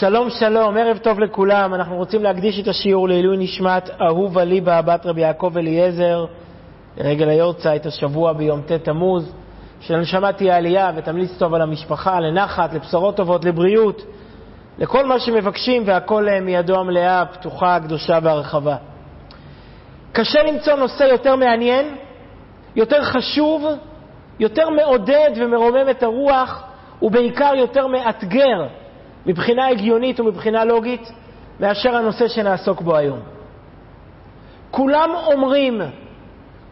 שלום שלום, ערב טוב לכולם. אנחנו רוצים להקדיש את השיעור לעילוי נשמת אהובה ליבה, בת רבי יעקב אליעזר, לרגל היורצייט השבוע ביום ט' תמוז, שלנשמה תהיה עלייה ותמליץ טוב על המשפחה, לנחת, לבשורות טובות, לבריאות, לכל מה שמבקשים והכל אה, מידו המלאה, פתוחה, קדושה והרחבה. קשה למצוא נושא יותר מעניין, יותר חשוב, יותר מעודד ומרומם את הרוח, ובעיקר יותר מאתגר מבחינה הגיונית ומבחינה לוגית מאשר הנושא שנעסוק בו היום. כולם אומרים,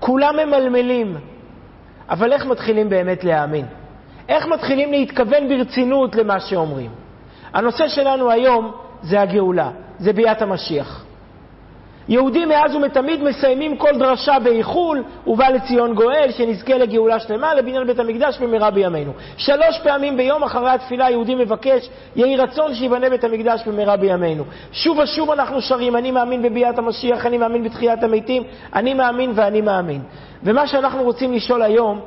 כולם ממלמלים, אבל איך מתחילים באמת להאמין? איך מתחילים להתכוון ברצינות למה שאומרים? הנושא שלנו היום זה הגאולה, זה ביאת המשיח. יהודים מאז ומתמיד מסיימים כל דרשה באיחול, ובא לציון גואל, שנזכה לגאולה שלמה, לבניין בית המקדש במהרה בימינו. שלוש פעמים ביום אחרי התפילה יהודי מבקש, יהי רצון שיבנה בית המקדש במהרה בימינו. שוב ושוב אנחנו שרים, אני מאמין בביאת המשיח, אני מאמין בתחיית המתים, אני מאמין ואני מאמין. ומה שאנחנו רוצים לשאול היום,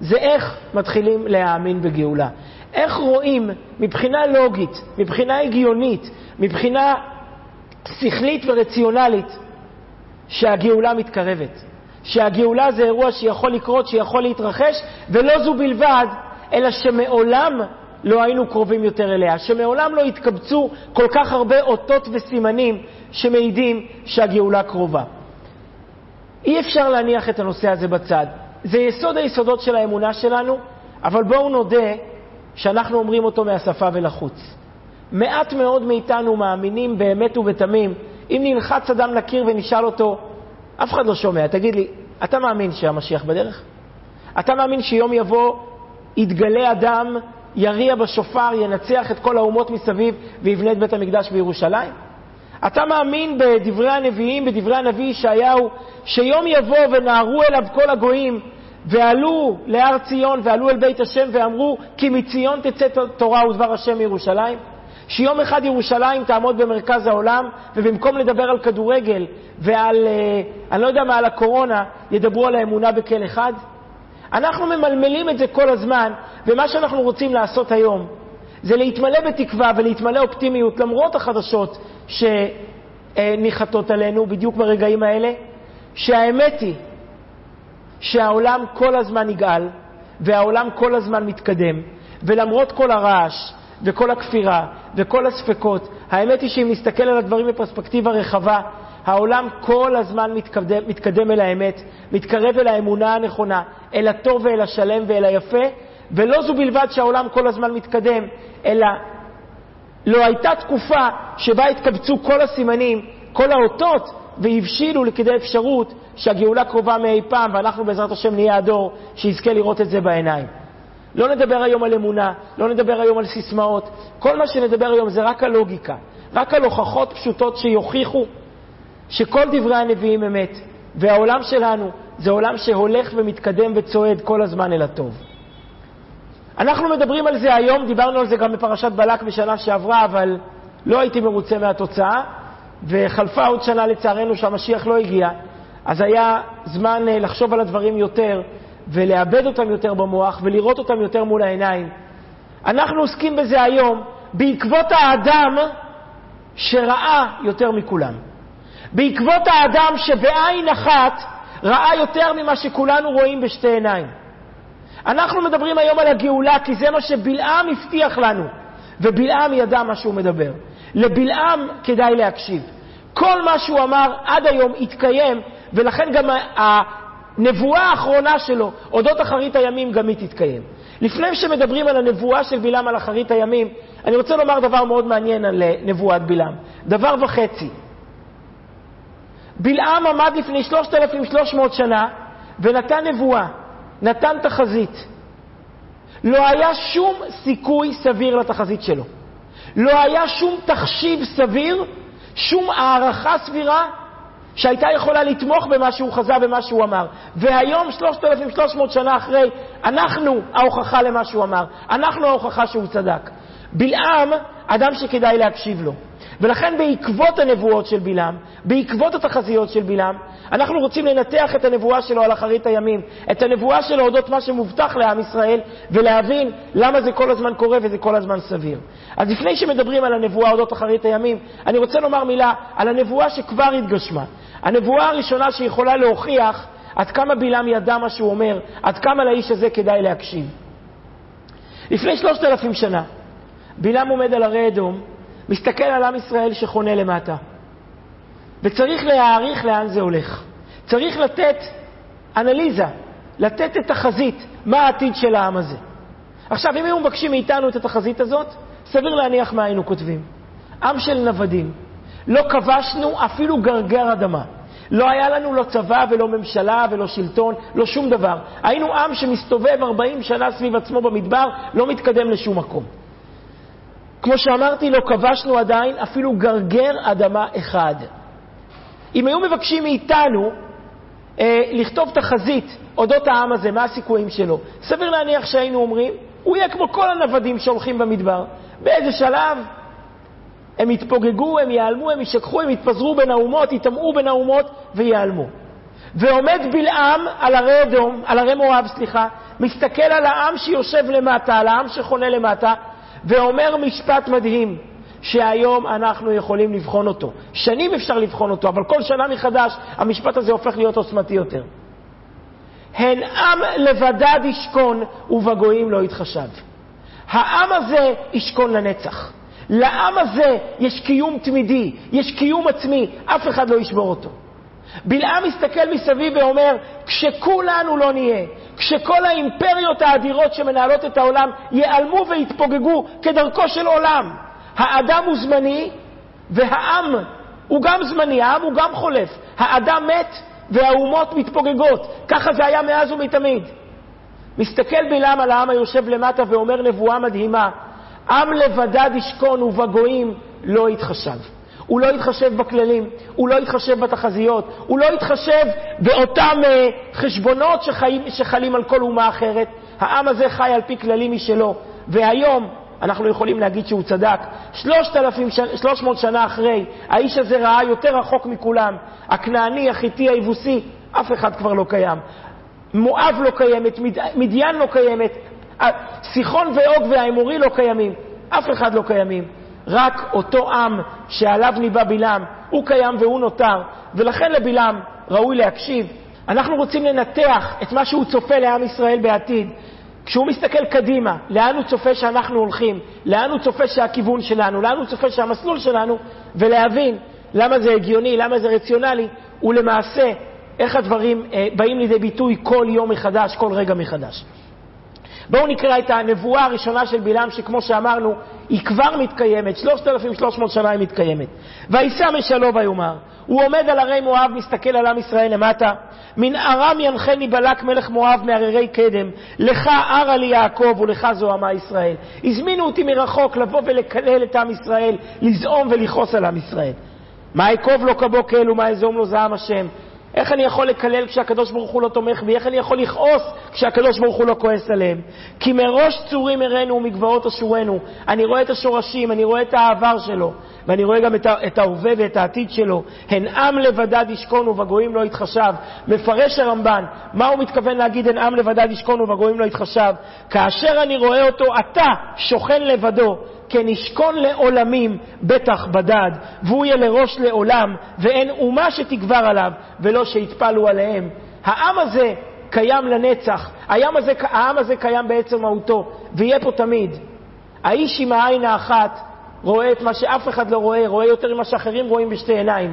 זה איך מתחילים להאמין בגאולה. איך רואים מבחינה לוגית, מבחינה הגיונית, מבחינה שכלית ורציונלית שהגאולה מתקרבת. שהגאולה זה אירוע שיכול לקרות, שיכול להתרחש, ולא זו בלבד, אלא שמעולם לא היינו קרובים יותר אליה, שמעולם לא התקבצו כל כך הרבה אותות וסימנים שמעידים שהגאולה קרובה. אי אפשר להניח את הנושא הזה בצד. זה יסוד היסודות של האמונה שלנו, אבל בואו נודה שאנחנו אומרים אותו מהשפה ולחוץ. מעט מאוד מאיתנו מאמינים באמת ובתמים. אם נלחץ אדם לקיר ונשאל אותו, אף אחד לא שומע, תגיד לי, אתה מאמין שהמשיח בדרך? אתה מאמין שיום יבוא, יתגלה אדם, יריע בשופר, ינצח את כל האומות מסביב ויבנה את בית המקדש בירושלים? אתה מאמין בדברי הנביאים, בדברי הנביא ישעיהו, שיום יבוא ונערו אליו כל הגויים ועלו להר ציון ועלו אל בית השם ואמרו כי מציון תצא תורה ודבר השם מירושלים? שיום אחד ירושלים תעמוד במרכז העולם, ובמקום לדבר על כדורגל ועל, אה, אני לא יודע מה, על הקורונה, ידברו על האמונה בכל אחד? אנחנו ממלמלים את זה כל הזמן, ומה שאנחנו רוצים לעשות היום זה להתמלא בתקווה ולהתמלא אופטימיות למרות החדשות שניחתות עלינו בדיוק ברגעים האלה, שהאמת היא שהעולם כל הזמן יגאל והעולם כל הזמן מתקדם, ולמרות כל הרעש וכל הכפירה וכל הספקות, האמת היא שאם נסתכל על הדברים בפרספקטיבה רחבה, העולם כל הזמן מתקדם, מתקדם אל האמת, מתקרב אל האמונה הנכונה, אל הטוב ואל השלם ואל היפה, ולא זו בלבד שהעולם כל הזמן מתקדם, אלא לא הייתה תקופה שבה התקבצו כל הסימנים, כל האותות, והבשילו לכדי אפשרות שהגאולה קרובה מאי פעם, ואנחנו בעזרת השם נהיה הדור שיזכה לראות את זה בעיניים. לא נדבר היום על אמונה, לא נדבר היום על סיסמאות. כל מה שנדבר היום זה רק על לוגיקה, רק על הוכחות פשוטות שיוכיחו שכל דברי הנביאים אמת, והעולם שלנו זה עולם שהולך ומתקדם וצועד כל הזמן אל הטוב. אנחנו מדברים על זה היום, דיברנו על זה גם בפרשת בלק בשנה שעברה, אבל לא הייתי מרוצה מהתוצאה, וחלפה עוד שנה לצערנו שהמשיח לא הגיע, אז היה זמן אה, לחשוב על הדברים יותר, ולאבד אותם יותר במוח ולראות אותם יותר מול העיניים. אנחנו עוסקים בזה היום בעקבות האדם שראה יותר מכולם. בעקבות האדם שבעין אחת ראה יותר ממה שכולנו רואים בשתי עיניים. אנחנו מדברים היום על הגאולה כי זה מה שבלעם הבטיח לנו, ובלעם ידע מה שהוא מדבר. לבלעם כדאי להקשיב. כל מה שהוא אמר עד היום התקיים, ולכן גם הנבואה האחרונה שלו, אודות אחרית הימים, גם היא תתקיים. לפני שמדברים על הנבואה של בלעם על אחרית הימים, אני רוצה לומר דבר מאוד מעניין על אה, נבואת בלעם. דבר וחצי. בלעם עמד לפני 3,300 שנה ונתן נבואה, נתן תחזית. לא היה שום סיכוי סביר לתחזית שלו. לא היה שום תחשיב סביר, שום הערכה סבירה שהייתה יכולה לתמוך במה שהוא חזה, במה שהוא אמר. והיום, 3,300 שנה אחרי, אנחנו ההוכחה למה שהוא אמר. אנחנו ההוכחה שהוא צדק. בלעם, אדם שכדאי להקשיב לו. ולכן בעקבות הנבואות של בלעם, בעקבות התחזיות של בלעם, אנחנו רוצים לנתח את הנבואה שלו על אחרית הימים, את הנבואה שלו אודות מה שמובטח לעם ישראל, ולהבין למה זה כל הזמן קורה וזה כל הזמן סביר. אז לפני שמדברים על הנבואה אודות אחרית הימים, אני רוצה לומר מילה על הנבואה שכבר התגשמה. הנבואה הראשונה שיכולה להוכיח עד כמה בלעם ידע מה שהוא אומר, עד כמה לאיש הזה כדאי להקשיב. לפני שלושת אלפים שנה, בלעם עומד על הרי אדום, מסתכל על עם ישראל שחונה למטה, וצריך להעריך לאן זה הולך. צריך לתת אנליזה, לתת את החזית, מה העתיד של העם הזה. עכשיו, אם היו מבקשים מאיתנו את התחזית הזאת, סביר להניח מה היינו כותבים. עם של נוודים. לא כבשנו אפילו גרגר אדמה. לא היה לנו לא צבא ולא ממשלה ולא שלטון, לא שום דבר. היינו עם שמסתובב 40 שנה סביב עצמו במדבר, לא מתקדם לשום מקום. כמו שאמרתי, לא כבשנו עדיין אפילו גרגר אדמה אחד. אם היו מבקשים מאיתנו אה, לכתוב תחזית אודות העם הזה, מה הסיכויים שלו? סביר להניח שהיינו אומרים, הוא יהיה כמו כל הנוודים שהולכים במדבר. באיזה שלב הם יתפוגגו, הם ייעלמו, הם יישכחו, הם יתפזרו בין האומות, יטמעו בין האומות וייעלמו. ועומד בלעם על הרי אדום, על הרי מואב, סליחה, מסתכל על העם שיושב למטה, על העם שחונה למטה, ואומר משפט מדהים, שהיום אנחנו יכולים לבחון אותו. שנים אפשר לבחון אותו, אבל כל שנה מחדש המשפט הזה הופך להיות עוצמתי יותר. הן עם לבדד ישכון ובגויים לא יתחשב. העם הזה ישכון לנצח. לעם הזה יש קיום תמידי, יש קיום עצמי, אף אחד לא ישבור אותו. בלעם מסתכל מסביב ואומר, כשכולנו לא נהיה, כשכל האימפריות האדירות שמנהלות את העולם ייעלמו ויתפוגגו כדרכו של עולם, האדם הוא זמני והעם הוא גם זמני, העם הוא גם חולף. האדם מת והאומות מתפוגגות. ככה זה היה מאז ומתמיד. מסתכל בלעם על העם היושב למטה ואומר נבואה מדהימה, עם לבדד ישכון ובגויים לא יתחשב. הוא לא יתחשב בכללים, הוא לא יתחשב בתחזיות, הוא לא יתחשב באותם uh, חשבונות שחיים, שחלים על כל אומה אחרת. העם הזה חי על פי כללים משלו, והיום אנחנו יכולים להגיד שהוא צדק. 300 שנה אחרי, האיש הזה ראה יותר רחוק מכולם. הכנעני, החיטי, היבוסי, אף אחד כבר לא קיים. מואב לא קיימת, מדיין לא קיימת, סיחון ואוג והאמורי לא קיימים, אף אחד לא קיימים. רק אותו עם שעליו ניבא בלעם, הוא קיים והוא נותר, ולכן לבלעם ראוי להקשיב. אנחנו רוצים לנתח את מה שהוא צופה לעם ישראל בעתיד. כשהוא מסתכל קדימה, לאן הוא צופה שאנחנו הולכים, לאן הוא צופה שהכיוון שלנו, לאן הוא צופה שהמסלול שלנו, ולהבין למה זה הגיוני, למה זה רציונלי, ולמעשה איך הדברים אה, באים לידי ביטוי כל יום מחדש, כל רגע מחדש. בואו נקרא את הנבואה הראשונה של בלעם, שכמו שאמרנו, היא כבר מתקיימת, 3,300 שנה היא מתקיימת. וישא משלו ויאמר, הוא עומד על הרי מואב, מסתכל על עם ישראל למטה, מן ארם ינחני בלק מלך מואב מהררי קדם, לך ערה לי יעקב ולך זוהמה ישראל. הזמינו אותי מרחוק לבוא ולקלל את עם ישראל, לזעום ולכעוס על עם ישראל. מה אקוב לו כבוקל ומה אזום לו זעם השם. איך אני יכול לקלל כשהקדוש ברוך הוא לא תומך בי? איך אני יכול לכעוס כשהקדוש ברוך הוא לא כועס עליהם? כי מראש צורים אראנו ומגבעות אשורנו. אני רואה את השורשים, אני רואה את העבר שלו, ואני רואה גם את ההווה ואת העתיד שלו. הן עם לבדד ישכון ובגויים לא יתחשב. מפרש הרמב"ן, מה הוא מתכוון להגיד הן עם לבדד ישכון ובגויים לא יתחשב? כאשר אני רואה אותו, אתה שוכן לבדו, כן ישכון לעולמים בטח בדד, והוא יהיה לראש לעולם, ואין אומה שתגבר עליו, ולא שיתפלו עליהם. העם הזה קיים לנצח, העם הזה, העם הזה קיים בעצם מהותו, ויהיה פה תמיד. האיש עם העין האחת רואה את מה שאף אחד לא רואה, רואה יותר ממה שאחרים רואים בשתי עיניים.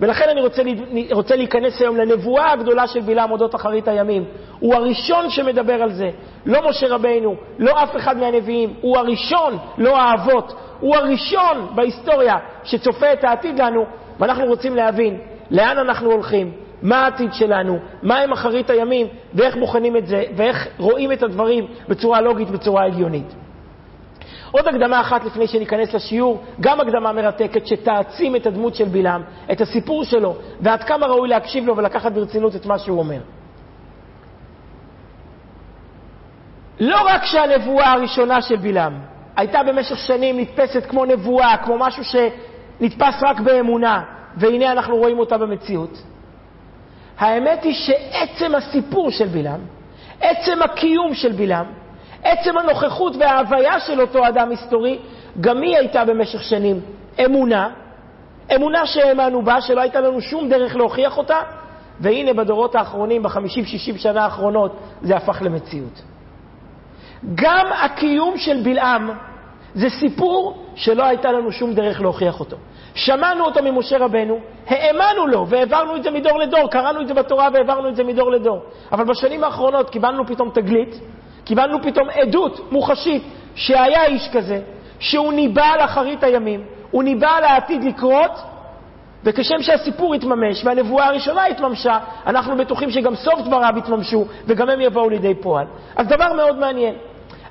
ולכן אני רוצה, רוצה להיכנס היום לנבואה הגדולה של בלעם אודות אחרית הימים. הוא הראשון שמדבר על זה, לא משה רבינו, לא אף אחד מהנביאים, הוא הראשון, לא האבות, הוא הראשון בהיסטוריה שצופה את העתיד לנו, ואנחנו רוצים להבין לאן אנחנו הולכים, מה העתיד שלנו, מה הם אחרית הימים, ואיך בוחנים את זה, ואיך רואים את הדברים בצורה לוגית, בצורה הגיונית. עוד הקדמה אחת לפני שניכנס לשיעור, גם הקדמה מרתקת שתעצים את הדמות של בלעם, את הסיפור שלו, ועד כמה ראוי להקשיב לו ולקחת ברצינות את מה שהוא אומר. לא רק שהנבואה הראשונה של בלעם הייתה במשך שנים נתפסת כמו נבואה, כמו משהו נתפס רק באמונה, והנה אנחנו רואים אותה במציאות. האמת היא שעצם הסיפור של בלעם, עצם הקיום של בלעם, עצם הנוכחות וההוויה של אותו אדם היסטורי, גם היא הייתה במשך שנים אמונה, אמונה שהאמנו בה, שלא הייתה לנו שום דרך להוכיח אותה, והנה בדורות האחרונים, בחמישים-שישים שנה האחרונות, זה הפך למציאות. גם הקיום של בלעם זה סיפור שלא הייתה לנו שום דרך להוכיח אותו. שמענו אותו ממשה רבנו, האמנו לו והעברנו את זה מדור לדור, קראנו את זה בתורה והעברנו את זה מדור לדור. אבל בשנים האחרונות קיבלנו פתאום תגלית, קיבלנו פתאום עדות מוחשית שהיה איש כזה, שהוא ניבא על אחרית הימים, הוא ניבא על העתיד לקרות, וכשם שהסיפור התממש והנבואה הראשונה התממשה, אנחנו בטוחים שגם סוף דבריו יתממשו וגם הם יבואו לידי פועל. אז דבר מאוד מעניין.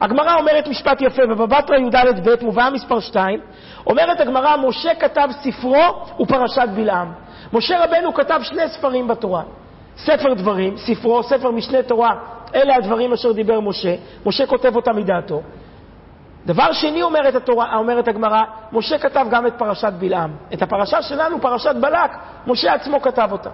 הגמרא אומרת משפט יפה, בבא בתרא י"ד-ב, מובאה מספר 2, אומרת הגמרא, משה כתב ספרו ופרשת בלעם. משה רבנו כתב שני ספרים בתורה. ספר דברים, ספרו, ספר משנה תורה, אלה הדברים אשר דיבר משה. משה כותב אותם מדעתו. דבר שני אומרת התורה, אומרת הגמרא, משה כתב גם את פרשת בלעם. את הפרשה שלנו, פרשת בלק, משה עצמו כתב אותה.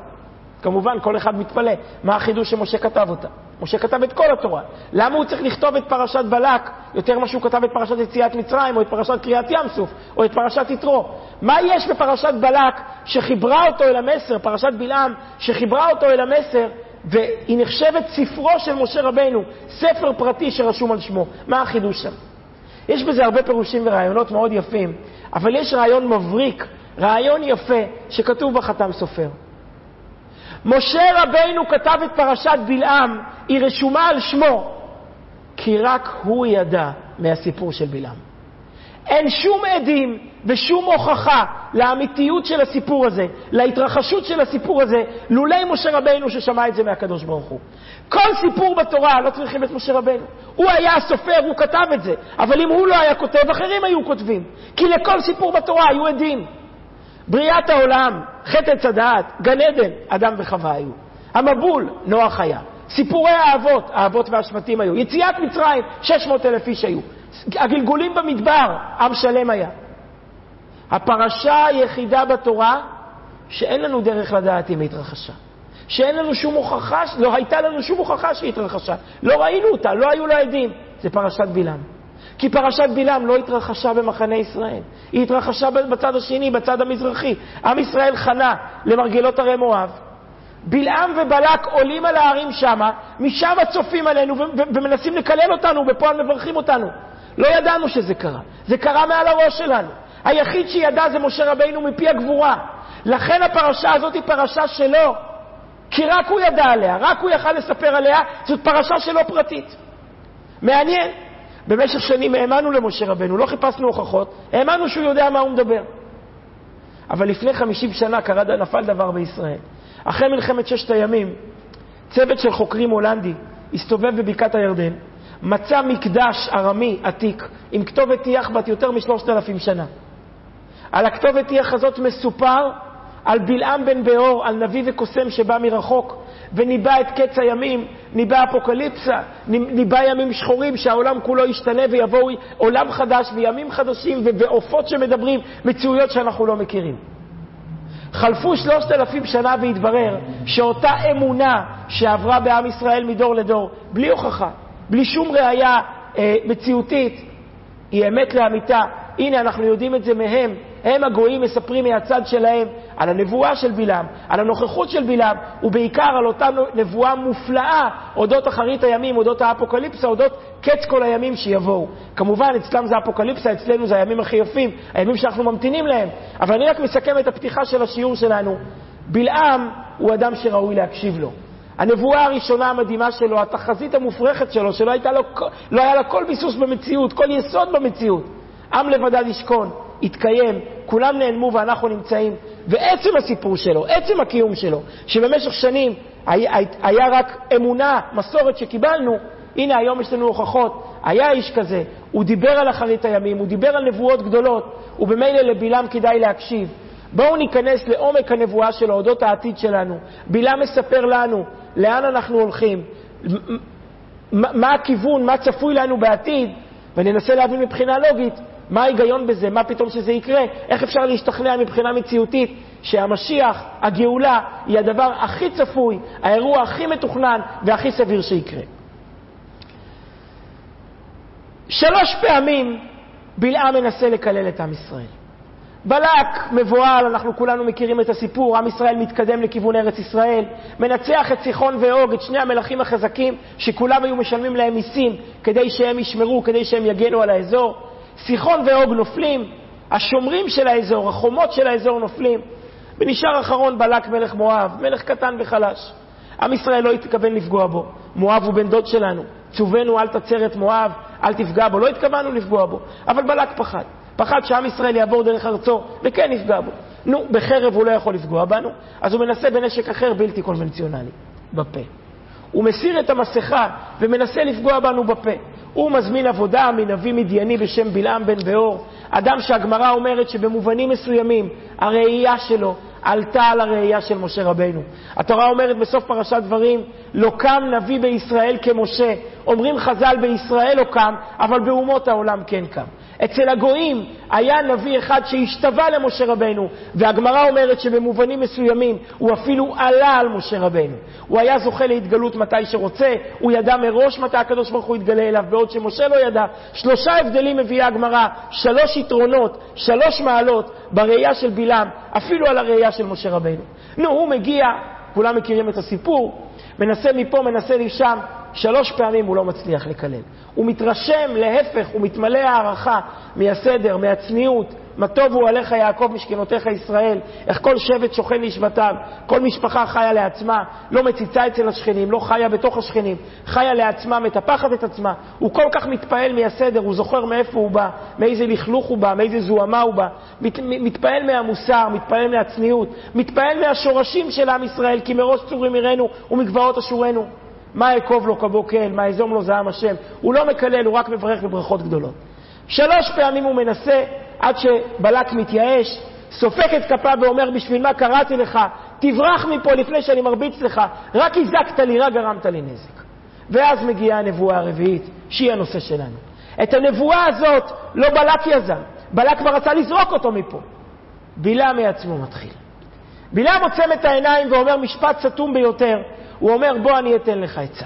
כמובן, כל אחד מתפלא, מה החידוש שמשה כתב אותה? משה כתב את כל התורה. למה הוא צריך לכתוב את פרשת בלק יותר ממה שהוא כתב את פרשת יציאת מצרים, או את פרשת קריאת ים סוף, או את פרשת יתרו? מה יש בפרשת בלק שחיברה אותו אל המסר, פרשת בלעם, שחיברה אותו אל המסר, והיא נחשבת ספרו של משה רבנו, ספר פרטי שרשום על שמו? מה החידוש שם? יש בזה הרבה פירושים ורעיונות מאוד יפים, אבל יש רעיון מבריק, רעיון יפה, שכתוב בחתם סופר. משה רבינו כתב את פרשת בלעם, היא רשומה על שמו, כי רק הוא ידע מהסיפור של בלעם. אין שום עדים ושום הוכחה לאמיתיות של הסיפור הזה, להתרחשות של הסיפור הזה, לולי משה רבינו ששמע את זה מהקדוש ברוך הוא. כל סיפור בתורה לא צריכים את משה רבינו. הוא היה הסופר, הוא כתב את זה, אבל אם הוא לא היה כותב, אחרים היו כותבים. כי לכל סיפור בתורה היו עדים. בריאת העולם, חטא עץ הדעת, גן עדן, אדם וחווה היו. המבול, נוח היה. סיפורי האבות, האבות והשבטים היו. יציאת מצרים, 600 אלף איש היו. הגלגולים במדבר, עם שלם היה. הפרשה היחידה בתורה שאין לנו דרך לדעת אם היא התרחשה. שאין לנו שום הוכחה, לא הייתה לנו שום הוכחה שהיא התרחשה. לא ראינו אותה, לא היו לה עדים. זה פרשת בלעם. כי פרשת בלעם לא התרחשה במחנה ישראל, היא התרחשה בצד השני, בצד המזרחי. עם ישראל חנה למרגלות הרי מואב. בלעם ובלק עולים על ההרים שמה, משם צופים עלינו ומנסים לקלל אותנו, בפועל מברכים אותנו. לא ידענו שזה קרה, זה קרה מעל הראש שלנו. היחיד שידע זה משה רבינו מפי הגבורה. לכן הפרשה הזאת היא פרשה שלו, כי רק הוא ידע עליה, רק הוא יכל לספר עליה, זאת פרשה שלו פרטית. מעניין. במשך שנים האמנו למשה רבנו, לא חיפשנו הוכחות, האמנו שהוא יודע מה הוא מדבר. אבל לפני 50 שנה קרה, נפל דבר בישראל. אחרי מלחמת ששת הימים, צוות של חוקרים הולנדי הסתובב בבקעת הירדן, מצא מקדש ארמי עתיק עם כתובת טיח בת יותר משלושת אלפים שנה. על הכתובת טיח הזאת מסופר על בלעם בן באור, על נביא וקוסם שבא מרחוק, וניבא את קץ הימים, ניבא אפוקליפסה, ניבא ימים שחורים, שהעולם כולו ישתנה ויבואו עולם חדש וימים חדשים ועופות שמדברים, מציאויות שאנחנו לא מכירים. חלפו שלושת אלפים שנה והתברר שאותה אמונה שעברה בעם ישראל מדור לדור, בלי הוכחה, בלי שום ראייה אה, מציאותית, היא אמת לאמיתה. הנה, אנחנו יודעים את זה מהם, הם הגויים מספרים מהצד שלהם על הנבואה של בלעם, על הנוכחות של בלעם, ובעיקר על אותה נבואה מופלאה אודות אחרית הימים, אודות האפוקליפסה, אודות קץ כל הימים שיבואו. כמובן, אצלם זה אפוקליפסה, אצלנו זה הימים הכי יפים, הימים שאנחנו ממתינים להם. אבל אני רק מסכם את הפתיחה של השיעור שלנו. בלעם הוא אדם שראוי להקשיב לו. הנבואה הראשונה המדהימה שלו, התחזית המופרכת שלו, שלא לו, לא היה לה כל ביסוס במציאות, כל יסוד במציאות. עם לבדד ישכון, התקיים, כולם נעלמו ואנחנו נמצאים. ועצם הסיפור שלו, עצם הקיום שלו, שבמשך שנים היה, היה רק אמונה, מסורת שקיבלנו, הנה היום יש לנו הוכחות, היה איש כזה, הוא דיבר על אחרית הימים, הוא דיבר על נבואות גדולות, ובמילא לבלעם כדאי להקשיב. בואו ניכנס לעומק הנבואה שלו, אודות העתיד שלנו. בלעם מספר לנו לאן אנחנו הולכים, מה הכיוון, מה צפוי לנו בעתיד, וננסה להבין מבחינה לוגית מה ההיגיון בזה? מה פתאום שזה יקרה? איך אפשר להשתכנע מבחינה מציאותית שהמשיח, הגאולה, היא הדבר הכי צפוי, האירוע הכי מתוכנן והכי סביר שיקרה? שלוש פעמים בלעם מנסה לקלל את עם ישראל. בלק מבוהל, אנחנו כולנו מכירים את הסיפור, עם ישראל מתקדם לכיוון ארץ ישראל, מנצח את סיחון ואוג, את שני המלכים החזקים, שכולם היו משלמים להם מיסים כדי שהם ישמרו, כדי שהם יגנו על האזור. סיחון ואוג נופלים, השומרים של האזור, החומות של האזור נופלים, ונשאר אחרון בלק מלך מואב, מלך קטן וחלש. עם ישראל לא התכוון לפגוע בו, מואב הוא בן דוד שלנו, צווינו אל תצר את מואב, אל תפגע בו, לא התכוונו לפגוע בו, אבל בלק פחד. פחד שעם ישראל יעבור דרך ארצו, וכן יפגע בו. נו, בחרב הוא לא יכול לפגוע בנו, אז הוא מנסה בנשק אחר בלתי קונבנציונלי, בפה. הוא מסיר את המסכה ומנסה לפגוע בנו בפה. הוא מזמין עבודה מנביא מדייני בשם בלעם בן באור, אדם שהגמרא אומרת שבמובנים מסוימים הראייה שלו עלתה על הראייה של משה רבנו. התורה אומרת בסוף פרשת דברים, לא קם נביא בישראל כמשה. אומרים חז"ל בישראל לא קם, אבל באומות העולם כן קם. אצל הגויים היה נביא אחד שהשתווה למשה רבנו, והגמרא אומרת שבמובנים מסוימים הוא אפילו עלה על משה רבנו. הוא היה זוכה להתגלות מתי שרוצה, הוא ידע מראש מתי הקדוש ברוך הוא יתגלה אליו, בעוד שמשה לא ידע. שלושה הבדלים מביאה הגמרא, שלוש יתרונות, שלוש מעלות בראייה של בלעם, אפילו על הראייה של משה רבנו. נו, הוא מגיע, כולם מכירים את הסיפור, מנסה מפה, מנסה משם, שלוש פעמים הוא לא מצליח לקלל. הוא מתרשם, להפך, הוא מתמלא הערכה מהסדר, מהצניעות. מה טוב הוא עליך יעקב משכנותיך ישראל, איך כל שבט שוכן לשבטיו, כל משפחה חיה לעצמה, לא מציצה אצל השכנים, לא חיה בתוך השכנים, חיה לעצמה, מטפחת את עצמה. הוא כל כך מתפעל מהסדר, הוא זוכר מאיפה הוא בא, מאיזה לכלוך הוא בא, מאיזה זוהמה הוא בא. מת, מתפעל מהמוסר, מתפעל מהצניעות, מתפעל מהשורשים של עם ישראל, כי מראש צורים יראנו ומגבעות אשורנו. מה אקוב לו כבוקל, מה אזום לו זעם השם. הוא לא מקלל, הוא רק מברך בברכות גדולות. שלוש פעמים הוא מנסה, עד שבלק מתייאש, סופק את כפיו ואומר, בשביל מה קראתי לך? תברח מפה לפני שאני מרביץ לך, רק הזקת לי, רק גרמת לי נזק. ואז מגיעה הנבואה הרביעית, שהיא הנושא שלנו. את הנבואה הזאת לא בלק יזם, בלק כבר רצה לזרוק אותו מפה. בלעם מעצמו מתחיל. בלעם עוצם את העיניים ואומר משפט סתום ביותר, הוא אומר, בוא אני אתן לך עצה.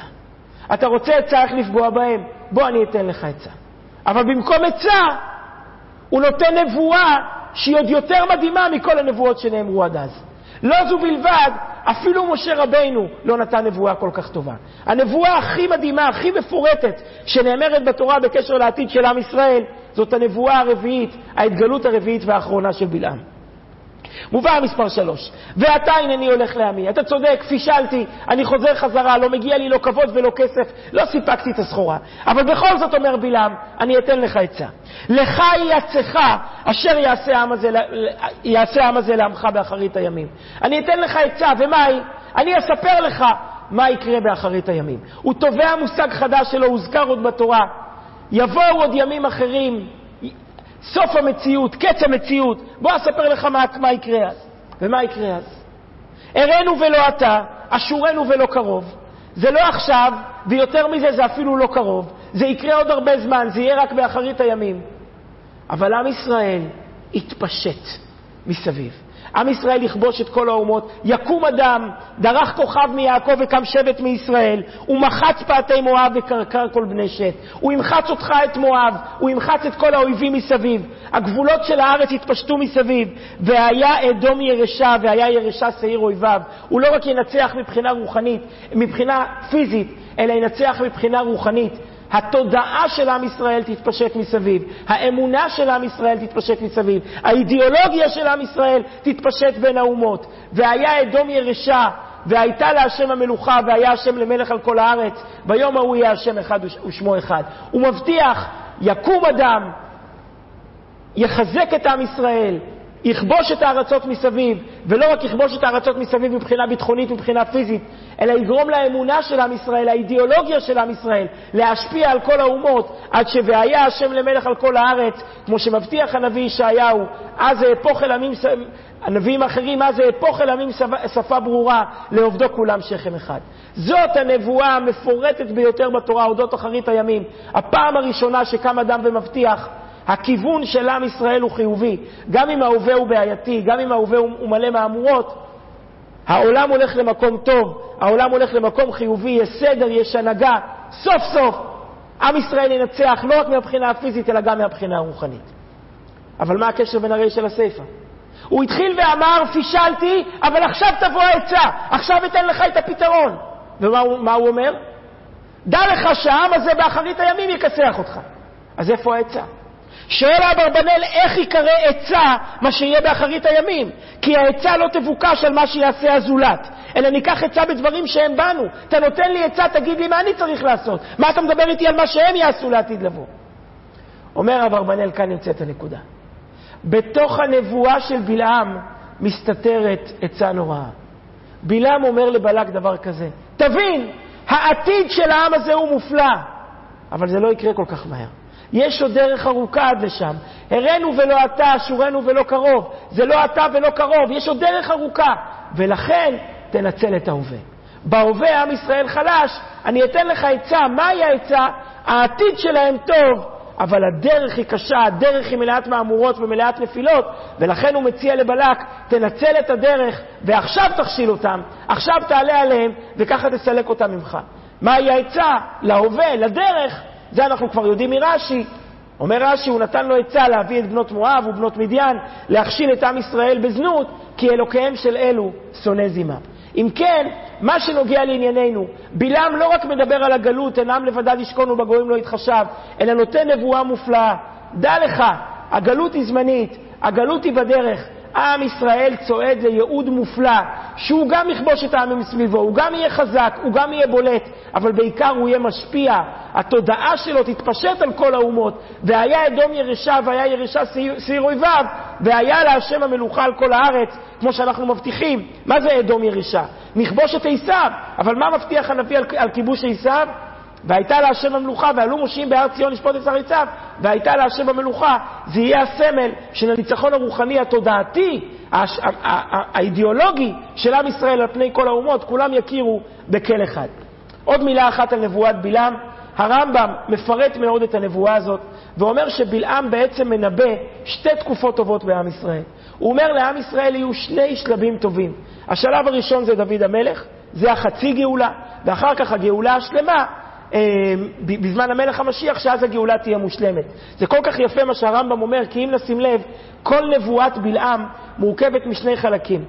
אתה רוצה עצה איך לפגוע בהם? בוא אני אתן לך עצה. אבל במקום עצה, הוא נותן נבואה שהיא עוד יותר מדהימה מכל הנבואות שנאמרו עד אז. לא זו בלבד, אפילו משה רבינו לא נתן נבואה כל כך טובה. הנבואה הכי מדהימה, הכי מפורטת, שנאמרת בתורה בקשר לעתיד של עם ישראל, זאת הנבואה הרביעית, ההתגלות הרביעית והאחרונה של בלעם. מובא מספר שלוש, ועתה הנני הולך לעמי. אתה צודק, פישלתי, אני חוזר חזרה, לא מגיע לי לא כבוד ולא כסף, לא סיפקתי את הסחורה. אבל בכל זאת, אומר בלעם, אני אתן לך עצה. לך יעצך אשר יעשה העם הזה, יעשה העם הזה לעמך באחרית הימים. אני אתן לך עצה, ומה היא? אני אספר לך מה יקרה באחרית הימים. הוא תובע מושג חדש שלו, הוזכר עוד בתורה. יבואו עוד ימים אחרים, סוף המציאות, קץ המציאות. בוא אספר לך מה, מה יקרה אז. ומה יקרה אז? אראנו ולא אתה, אשורנו ולא קרוב. זה לא עכשיו, ויותר מזה זה אפילו לא קרוב. זה יקרה עוד הרבה זמן, זה יהיה רק באחרית הימים. אבל עם ישראל יתפשט מסביב. עם ישראל יכבוש את כל האומות, יקום אדם, דרך כוכב מיעקב וקם שבט מישראל, ומחץ פאתי מואב וקרקר כל בני שת. הוא ימחץ אותך את מואב, הוא ימחץ את כל האויבים מסביב. הגבולות של הארץ יתפשטו מסביב, והיה אדום ירשה, והיה ירשה שעיר אויביו. הוא לא רק ינצח מבחינה רוחנית, מבחינה פיזית, אלא ינצח מבחינה רוחנית. התודעה של עם ישראל תתפשט מסביב, האמונה של עם ישראל תתפשט מסביב, האידיאולוגיה של עם ישראל תתפשט בין האומות. והיה אדום ירשה, והייתה להשם המלוכה, והיה השם למלך על כל הארץ, ביום ההוא יהיה השם אחד ושמו אחד. הוא מבטיח, יקום אדם, יחזק את עם ישראל, יכבוש את הארצות מסביב, ולא רק יכבוש את הארצות מסביב מבחינה ביטחונית ומבחינה פיזית, אלא יגרום לאמונה של עם ישראל, לאידיאולוגיה של עם ישראל, להשפיע על כל האומות, עד ש"והיה השם למלך על כל הארץ", כמו שמבטיח הנביא ישעיהו, אז אהפוך אל עמים, הנביאים האחרים, אז אהפוך אל עמים שפה ברורה, לעובדו כולם שכם אחד. זאת הנבואה המפורטת ביותר בתורה, אודות אחרית הימים. הפעם הראשונה שקם אדם ומבטיח הכיוון של עם ישראל הוא חיובי. גם אם ההווה הוא בעייתי, גם אם ההווה הוא מלא מהמורות, העולם הולך למקום טוב, העולם הולך למקום חיובי, יש סדר, יש הנהגה. סוף סוף עם ישראל ינצח לא רק מהבחינה הפיזית, אלא גם מהבחינה הרוחנית. אבל מה הקשר בין הרי של הסיפא? הוא התחיל ואמר, פישלתי, אבל עכשיו תבוא העצה, עכשיו אתן לך את הפתרון. ומה הוא אומר? דע לך שהעם הזה באחרית הימים יכסח אותך. אז איפה העצה? שואל אברבנאל איך ייקרא עצה מה שיהיה באחרית הימים, כי העצה לא תבוקש על מה שיעשה הזולת, אלא ניקח עצה בדברים שהם בנו. אתה נותן לי עצה, תגיד לי מה אני צריך לעשות. מה אתה מדבר איתי על מה שהם יעשו לעתיד לבוא? אומר אברבנאל, כאן נמצאת הנקודה. בתוך הנבואה של בלעם מסתתרת עצה נוראה. בלעם אומר לבלק דבר כזה, תבין, העתיד של העם הזה הוא מופלא, אבל זה לא יקרה כל כך מהר. יש עוד דרך ארוכה עד לשם. הראינו ולא אתה, אשורנו ולא קרוב. זה לא אתה ולא קרוב, יש עוד דרך ארוכה. ולכן, תנצל את ההווה. בהווה עם ישראל חלש, אני אתן לך עצה. מהי העצה? העתיד שלהם טוב, אבל הדרך היא קשה, הדרך היא מלאת מהמורות ומלאת נפילות, ולכן הוא מציע לבלק, תנצל את הדרך, ועכשיו תכשיל אותם, עכשיו תעלה עליהם, וככה תסלק אותם ממך. מהי העצה? להווה, לדרך, זה אנחנו כבר יודעים מרש"י. אומר רש"י, הוא נתן לו עצה להביא את בנות מואב ובנות מדיין, להכשיל את עם ישראל בזנות, כי אלוקיהם של אלו שונא זימה. אם כן, מה שנוגע לענייננו, בלעם לא רק מדבר על הגלות, אינם לבדד ישכון ובגויים לא יתחשב, אלא נותן נבואה מופלאה. דע לך, הגלות היא זמנית, הגלות היא בדרך. עם ישראל צועד לייעוד מופלא, שהוא גם יכבוש את העמים מסביבו, הוא גם יהיה חזק, הוא גם יהיה בולט, אבל בעיקר הוא יהיה משפיע. התודעה שלו תתפשט על כל האומות. והיה אדום ירשה והיה ירשה שעיר אויביו, והיה להשם המלוכה על כל הארץ, כמו שאנחנו מבטיחים. מה זה אדום ירשה? נכבוש את עשיו. אבל מה מבטיח הנביא על, על כיבוש עשיו? והייתה להשם המלוכה, ועלו מושיעים בהר ציון לשפוט את שריציו, והייתה להשם המלוכה. זה יהיה הסמל של הניצחון הרוחני התודעתי, האידיאולוגי של עם ישראל על פני כל האומות, כולם יכירו בכל אחד. עוד מילה אחת על נבואת בלעם. הרמב"ם מפרט מאוד את הנבואה הזאת, ואומר שבלעם בעצם מנבא שתי תקופות טובות בעם ישראל. הוא אומר לעם ישראל יהיו שני שלבים טובים. השלב הראשון זה דוד המלך, זה החצי גאולה, ואחר כך הגאולה השלמה בזמן המלך המשיח, שאז הגאולה תהיה מושלמת. זה כל כך יפה מה שהרמב"ם אומר, כי אם נשים לב, כל נבואת בלעם מורכבת משני חלקים.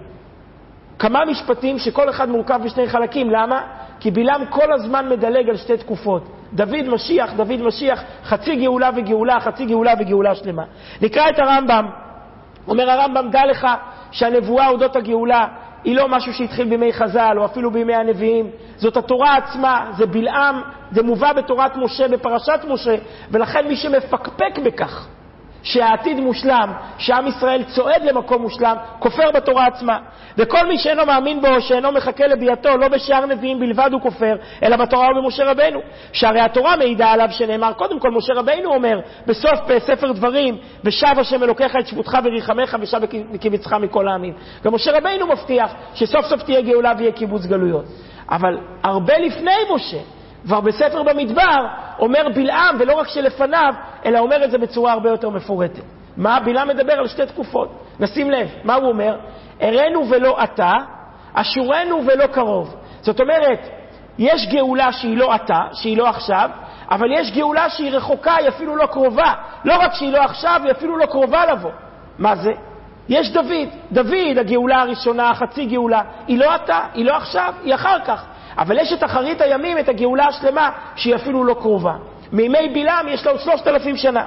כמה משפטים שכל אחד מורכב משני חלקים, למה? כי בלעם כל הזמן מדלג על שתי תקופות. דוד משיח, דוד משיח, חצי גאולה וגאולה, חצי גאולה וגאולה שלמה. נקרא את הרמב"ם. אומר הרמב"ם, דע לך שהנבואה אודות הגאולה היא לא משהו שהתחיל בימי חז"ל או אפילו בימי הנביאים, זאת התורה עצמה, זה בלעם, זה מובא בתורת משה, בפרשת משה, ולכן מי שמפקפק בכך שהעתיד מושלם, שעם ישראל צועד למקום מושלם, כופר בתורה עצמה. וכל מי שאינו מאמין בו, שאינו מחכה לביאתו, לא בשאר נביאים בלבד הוא כופר, אלא בתורה ובמשה רבנו. שהרי התורה מעידה עליו שנאמר, קודם כל משה רבנו אומר, בסוף ספר דברים, ושב השם אלוקיך את שבותך וריחמך ושב וקיבצך מכל העמים. גם משה רבנו מבטיח שסוף סוף תהיה גאולה ויהיה קיבוץ גלויות. אבל הרבה לפני משה, כבר בספר במדבר אומר בלעם, ולא רק שלפניו, אלא אומר את זה בצורה הרבה יותר מפורטת. מה? בלעם מדבר על שתי תקופות. נשים לב, מה הוא אומר? הראנו ולא אתה, אשורנו ולא קרוב. זאת אומרת, יש גאולה שהיא לא אתה, שהיא לא עכשיו, אבל יש גאולה שהיא רחוקה, היא אפילו לא קרובה. לא רק שהיא לא עכשיו, היא אפילו לא קרובה לבוא. מה זה? יש דוד. דוד, הגאולה הראשונה, החצי גאולה, היא לא אתה, היא לא עכשיו, היא אחר כך. אבל יש את אחרית הימים, את הגאולה השלמה, שהיא אפילו לא קרובה. מימי בלעם יש לה עוד שלושת אלפים שנה.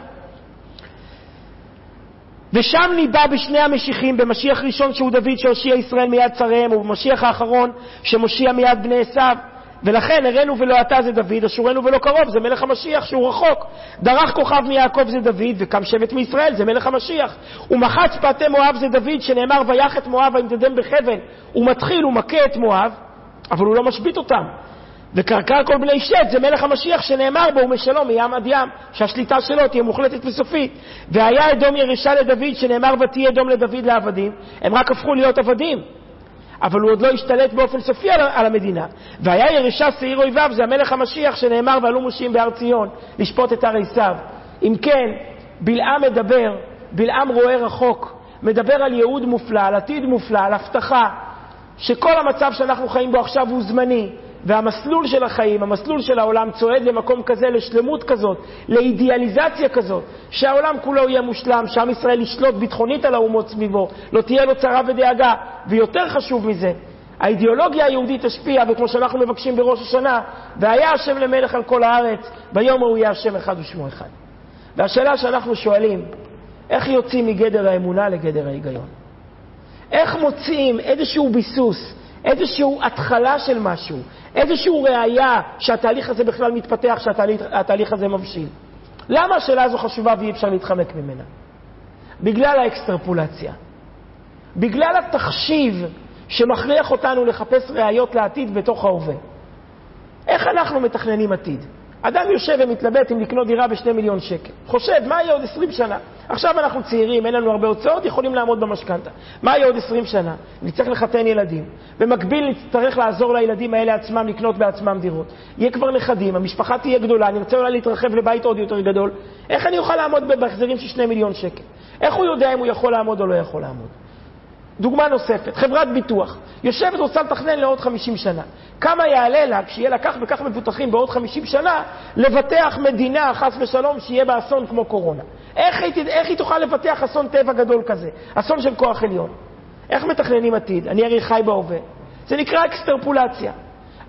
ושם ניבא בשני המשיחים, במשיח ראשון שהוא דוד שהושיע ישראל מיד צריהם, ובמשיח האחרון שמושיע מיד בני עשיו. ולכן הראנו ולא אתה זה דוד, אשורנו ולא קרוב, זה מלך המשיח שהוא רחוק. דרך כוכב מיעקב זה דוד, וקם שבט מישראל, זה מלך המשיח. ומחץ פאתי מואב זה דוד, שנאמר ויח את מואב וימדדם בחבל. הוא מתחיל, הוא מכה את מואב, אבל הוא לא משבית אותם. וקרקר כל בני שת זה מלך המשיח שנאמר בו ומשלום מים עד ים, שהשליטה שלו תהיה מוחלטת וסופית. והיה אדום ירשה לדוד שנאמר ותהיה אדום לדוד לעבדים, הם רק הפכו להיות עבדים. אבל הוא עוד לא השתלט באופן סופי על, על המדינה. והיה ירשה שעיר אויביו, זה המלך המשיח שנאמר ועלו מושיעים בהר ציון, לשפוט את הר עשיו. אם כן, בלעם מדבר, בלעם רואה רחוק, מדבר על ייעוד מופלא, על עתיד מופלא, על הבטחה, שכל המצב שאנחנו חיים בו עכשיו הוא זמני, והמסלול של החיים, המסלול של העולם צועד למקום כזה, לשלמות כזאת, לאידיאליזציה כזאת, שהעולם כולו יהיה מושלם, שעם ישראל ישלוט ביטחונית על האומות סביבו, לא תהיה לו צרה ודאגה, ויותר חשוב מזה, האידיאולוגיה היהודית תשפיע, וכמו שאנחנו מבקשים בראש השנה, והיה השם למלך על כל הארץ, ביום ההוא יהיה השם אחד ושמו אחד. והשאלה שאנחנו שואלים, איך יוצאים מגדר האמונה לגדר ההיגיון? איך מוצאים איזשהו ביסוס, איזושהי התחלה של משהו, איזושהי ראייה שהתהליך הזה בכלל מתפתח, שהתהליך הזה מבשיל? למה השאלה הזו חשובה ואי אפשר להתחמק ממנה? בגלל האקסטרפולציה. בגלל התחשיב שמכריח אותנו לחפש ראיות לעתיד בתוך ההווה. איך אנחנו מתכננים עתיד? אדם יושב ומתלבט אם לקנות דירה בשני מיליון שקל. חושב, מה יהיה עוד 20 שנה? עכשיו אנחנו צעירים, אין לנו הרבה הוצאות, יכולים לעמוד במשכנתה. מה יהיה עוד 20 שנה? נצטרך לחתן ילדים. במקביל נצטרך לעזור לילדים האלה עצמם לקנות בעצמם דירות. יהיה כבר נכדים, המשפחה תהיה גדולה, נרצה אולי להתרחב לבית עוד יותר גדול. איך אני אוכל לעמוד בהחזרים של 2 מיליון שקל? איך הוא יודע אם הוא יכול לעמוד או לא יכול לעמוד? דוגמה נוספת, חברת ביטוח, יושבת רוצה לתכנן לעוד 50 שנה. כמה יעלה לה, כשיהיה לה כך וכך מבוטחים בעוד 50 שנה, לבטח מדינה, חס ושלום, שיהיה בה אסון כמו קורונה? איך היא, איך היא תוכל לבטח אסון טבע גדול כזה? אסון של כוח עליון. איך מתכננים עתיד? אני הרי חי בהווה. זה נקרא אקסטרפולציה.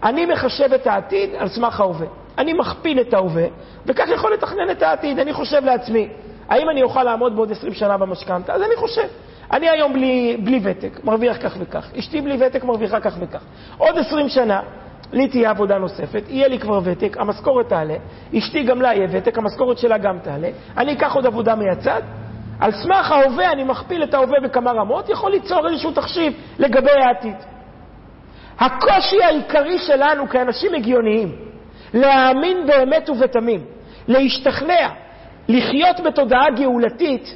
אני מחשב את העתיד על סמך ההווה. אני מכפיל את ההווה, וכך יכול לתכנן את העתיד. אני חושב לעצמי, האם אני אוכל לעמוד בעוד 20 שנה במשכנתה? אז אני חושב. אני היום בלי, בלי ותק, מרוויח כך וכך. אשתי בלי ותק מרוויחה כך וכך. עוד 20 שנה, לי תהיה עבודה נוספת, יהיה לי כבר ותק, המשכורת תעלה, אשתי גם לה יהיה ותק, המשכורת שלה גם תעלה, אני אקח עוד עבודה מהצד, על סמך ההווה אני מכפיל את ההווה בכמה רמות, יכול ליצור איזשהו תחשיב לגבי העתיד. הקושי העיקרי שלנו כאנשים הגיוניים, להאמין באמת ובתמים, להשתכנע, לחיות בתודעה גאולתית,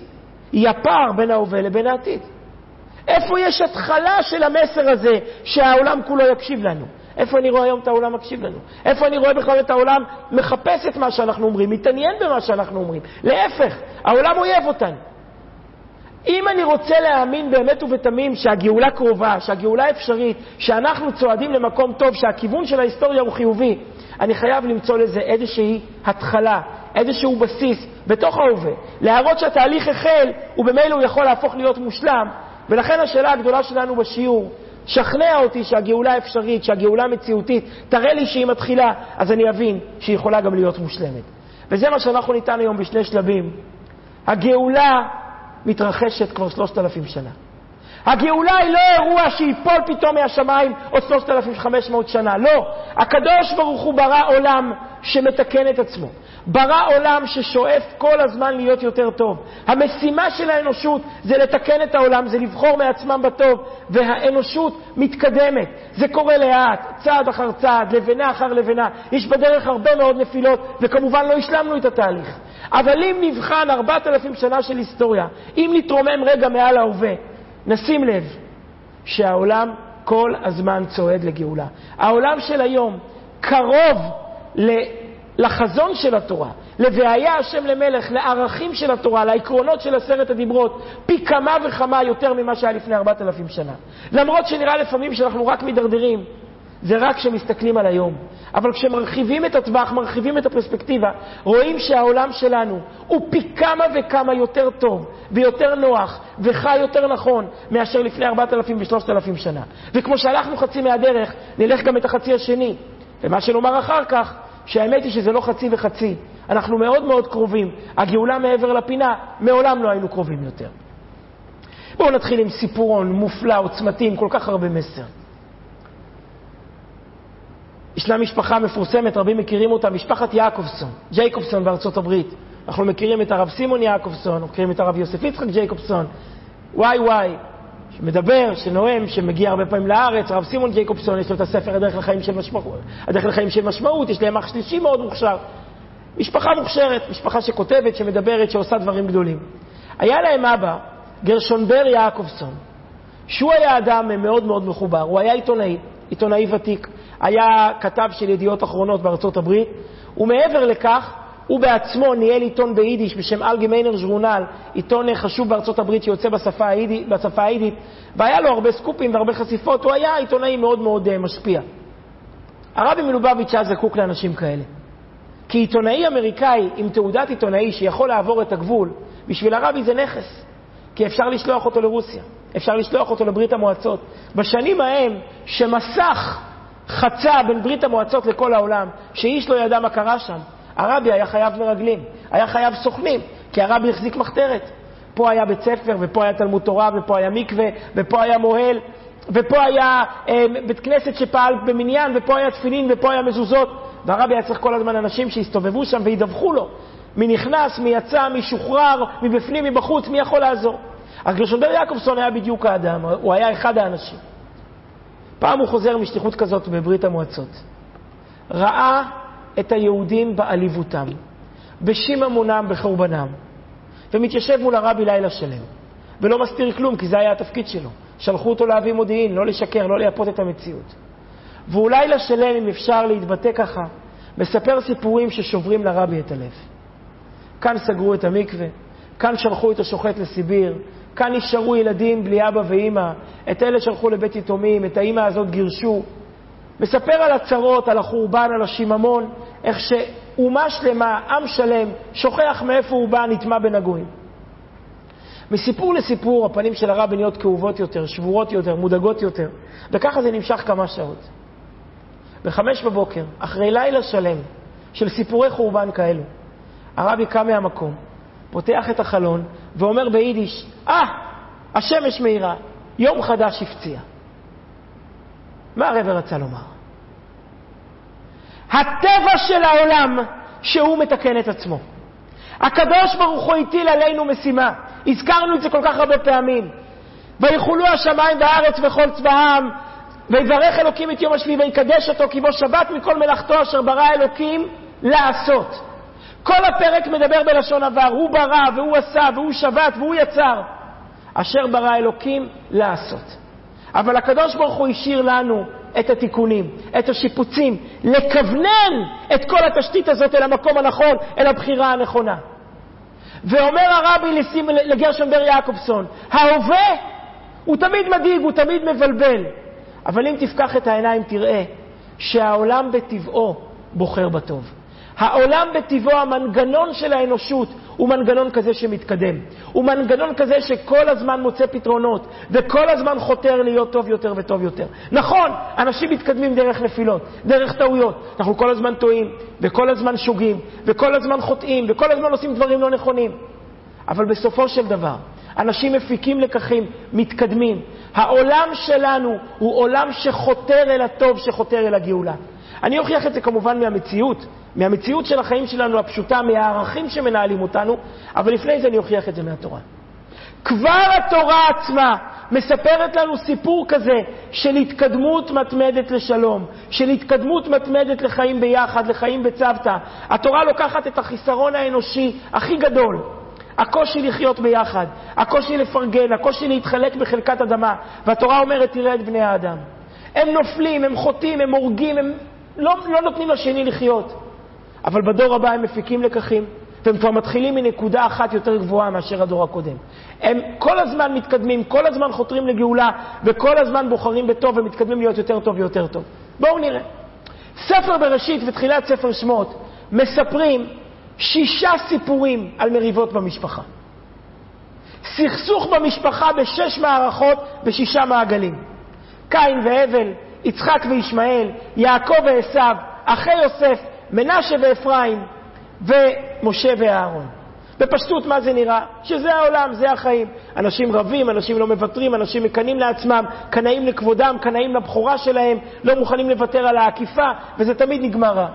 היא הפער בין ההווה לבין העתיד. איפה יש התחלה של המסר הזה שהעולם כולו יקשיב לנו? איפה אני רואה היום את העולם מקשיב לנו? איפה אני רואה בכלל את העולם מחפש את מה שאנחנו אומרים, מתעניין במה שאנחנו אומרים? להפך, העולם אויב אותנו. אם אני רוצה להאמין באמת ובתמים שהגאולה קרובה, שהגאולה אפשרית, שאנחנו צועדים למקום טוב, שהכיוון של ההיסטוריה הוא חיובי, אני חייב למצוא לזה איזושהי התחלה, איזשהו בסיס בתוך ההווה, להראות שהתהליך החל ובמילא הוא יכול להפוך להיות מושלם, ולכן השאלה הגדולה שלנו בשיעור, שכנע אותי שהגאולה אפשרית, שהגאולה מציאותית, תראה לי שהיא מתחילה, אז אני אבין שהיא יכולה גם להיות מושלמת. וזה מה שאנחנו ניתן היום בשני שלבים. הגאולה מתרחשת כבר שלושת אלפים שנה. הגאולה היא לא אירוע שיפול פתאום מהשמיים עוד 3,500 שנה, לא. הקדוש ברוך הוא ברא עולם שמתקן את עצמו. ברא עולם ששואף כל הזמן להיות יותר טוב. המשימה של האנושות זה לתקן את העולם, זה לבחור מעצמם בטוב, והאנושות מתקדמת. זה קורה לאט, צעד אחר צעד, לבנה אחר לבנה. יש בדרך הרבה מאוד נפילות, וכמובן לא השלמנו את התהליך. אבל אם נבחן ארבעת אלפים שנה של היסטוריה, אם נתרומם רגע מעל ההווה, נשים לב שהעולם כל הזמן צועד לגאולה. העולם של היום קרוב לחזון של התורה, ל"והיה השם למלך", לערכים של התורה, לעקרונות של עשרת הדיברות, פי כמה וכמה יותר ממה שהיה לפני ארבעת אלפים שנה. למרות שנראה לפעמים שאנחנו רק מידרדרים, זה רק כשמסתכלים על היום. אבל כשמרחיבים את הטווח, מרחיבים את הפרספקטיבה, רואים שהעולם שלנו הוא פי כמה וכמה יותר טוב ויותר נוח וחי יותר נכון מאשר לפני 4,000 ו-3,000 שנה. וכמו שהלכנו חצי מהדרך, נלך גם את החצי השני. ומה שנאמר אחר כך, שהאמת היא שזה לא חצי וחצי. אנחנו מאוד מאוד קרובים. הגאולה מעבר לפינה, מעולם לא היינו קרובים יותר. בואו נתחיל עם סיפורון מופלא, עוצמתי, עם כל כך הרבה מסר. ישנה משפחה מפורסמת, רבים מכירים אותה, משפחת יעקובסון, ג'ייקובסון בארצות הברית. אנחנו מכירים את הרב סימון יעקובסון, מכירים את הרב יוסף יצחק ג'ייקובסון, וואי וואי, שמדבר, שנואם, שמגיע הרבה פעמים לארץ, הרב סימון ג'ייקובסון, יש לו את הספר הדרך לחיים של משמעות, הדרך לחיים של משמעות, יש להם אח שלישי מאוד מוכשר. משפחה מוכשרת, משפחה שכותבת, שמדברת, שעושה דברים גדולים. היה להם אבא, גרשונבר יעקובסון, שהוא היה אדם מאוד מאוד מחובר, הוא היה עיתונאי, עיתונאי ותיק, היה כתב של ידיעות אחרונות בארצות הברית, ומעבר לכך, הוא בעצמו ניהל עיתון ביידיש בשם אלגמיינר ז'רונל, עיתון חשוב בארצות הברית שיוצא בשפה היידית, בשפה היידית, והיה לו הרבה סקופים והרבה חשיפות, הוא היה עיתונאי מאוד מאוד uh, משפיע. הרבי מלובביץ' היה זקוק לאנשים כאלה. כי עיתונאי אמריקאי עם תעודת עיתונאי שיכול לעבור את הגבול, בשביל הרבי זה נכס. כי אפשר לשלוח אותו לרוסיה, אפשר לשלוח אותו לברית המועצות. בשנים ההם, שמסך חצה בין ברית המועצות לכל העולם, שאיש לא ידע מה קרה שם, הרבי היה חייב מרגלים, היה חייב סוכנים, כי הרבי החזיק מחתרת. פה היה בית ספר, ופה היה תלמוד תורה, ופה היה מקווה, ופה היה מוהל, ופה היה אה, בית כנסת שפעל במניין, ופה היה תפילין, ופה היה מזוזות. והרבי היה צריך כל הזמן אנשים שיסתובבו שם וידווחו לו מי נכנס, מי יצא, מי שוחרר, מבפנים, מבחוץ, מי יכול לעזור. אז גרשונבר יעקובסון היה בדיוק האדם, הוא היה אחד האנשים. פעם הוא חוזר משליחות כזאת בברית המועצות. ראה את היהודים בעליבותם, בשיממונם, בחורבנם, ומתיישב מול הרבי לילה שלם, ולא מסתיר כלום, כי זה היה התפקיד שלו. שלחו אותו להביא מודיעין, לא לשקר, לא לייפות את המציאות. והוא לילה שלם, אם אפשר להתבטא ככה, מספר סיפורים ששוברים לרבי את הלב. כאן סגרו את המקווה, כאן שלחו את השוחט לסיביר, כאן נשארו ילדים בלי אבא ואימא, את אלה שלחו לבית יתומים, את האימא הזאת גירשו. מספר על הצרות, על החורבן, על השיממון, איך שאומה שלמה, עם שלם, שוכח מאיפה הוא בא, נטמע בין הגויים. מסיפור לסיפור הפנים של הרבי נהיות כאובות יותר, שבורות יותר, מודאגות יותר, וככה זה נמשך כמה שעות. בחמש בבוקר, אחרי לילה שלם של סיפורי חורבן כאלו, הרבי קם מהמקום, פותח את החלון ואומר ביידיש, אה, השמש מאירה, יום חדש הפציע. מה הרב רצה לומר? הטבע של העולם שהוא מתקן את עצמו. הקדוש ברוך הוא הטיל עלינו משימה. הזכרנו את זה כל כך הרבה פעמים. ויחולו השמיים והארץ וכל צבאם, ויברך אלוקים את יום השביעי ויקדש אותו כי בו שבת מכל מלאכתו אשר ברא אלוקים לעשות. כל הפרק מדבר בלשון עבר, הוא ברא והוא עשה והוא שבת והוא יצר. אשר ברא אלוקים לעשות. אבל הקדוש ברוך הוא השאיר לנו את התיקונים, את השיפוצים, לכוונן את כל התשתית הזאת אל המקום הנכון, אל הבחירה הנכונה. ואומר הרבי לגרשון בר יעקובסון, ההווה הוא תמיד מדאיג, הוא תמיד מבלבל. אבל אם תפקח את העיניים תראה שהעולם בטבעו בוחר בטוב. העולם בטבעו, המנגנון של האנושות, הוא מנגנון כזה שמתקדם. הוא מנגנון כזה שכל הזמן מוצא פתרונות, וכל הזמן חותר להיות טוב יותר וטוב יותר. נכון, אנשים מתקדמים דרך נפילות, דרך טעויות. אנחנו כל הזמן טועים, וכל הזמן שוגים, וכל הזמן חוטאים, וכל הזמן עושים דברים לא נכונים. אבל בסופו של דבר, אנשים מפיקים לקחים, מתקדמים. העולם שלנו הוא עולם שחותר אל הטוב, שחותר אל הגאולה. אני אוכיח את זה כמובן מהמציאות, מהמציאות של החיים שלנו הפשוטה, מהערכים שמנהלים אותנו, אבל לפני זה אני אוכיח את זה מהתורה. כבר התורה עצמה מספרת לנו סיפור כזה של התקדמות מתמדת לשלום, של התקדמות מתמדת לחיים ביחד, לחיים בצוותא. התורה לוקחת את החיסרון האנושי הכי גדול, הקושי לחיות ביחד, הקושי לפרגן, הקושי להתחלק בחלקת אדמה, והתורה אומרת, תראה את בני האדם. הם נופלים, הם חוטאים, הם הורגים, הם לא, לא נותנים לשני לחיות. אבל בדור הבא הם מפיקים לקחים, והם כבר מתחילים מנקודה אחת יותר גבוהה מאשר הדור הקודם. הם כל הזמן מתקדמים, כל הזמן חותרים לגאולה, וכל הזמן בוחרים בטוב ומתקדמים להיות יותר טוב ויותר טוב. בואו נראה. ספר בראשית ותחילת ספר שמות מספרים שישה סיפורים על מריבות במשפחה. סכסוך במשפחה בשש מערכות בשישה מעגלים. קין והבל, יצחק וישמעאל, יעקב ועשו, אחי יוסף, מנשה ואפרים, ומשה ואהרון. בפשטות מה זה נראה? שזה העולם, זה החיים. אנשים רבים, אנשים לא מוותרים, אנשים מקנאים לעצמם, קנאים לכבודם, קנאים לבכורה שלהם, לא מוכנים לוותר על העקיפה, וזה תמיד נגמר רע.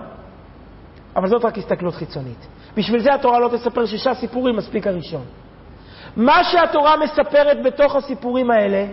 אבל זאת רק הסתכלות חיצונית. בשביל זה התורה לא תספר שישה סיפורים, מספיק הראשון. מה שהתורה מספרת בתוך הסיפורים האלה,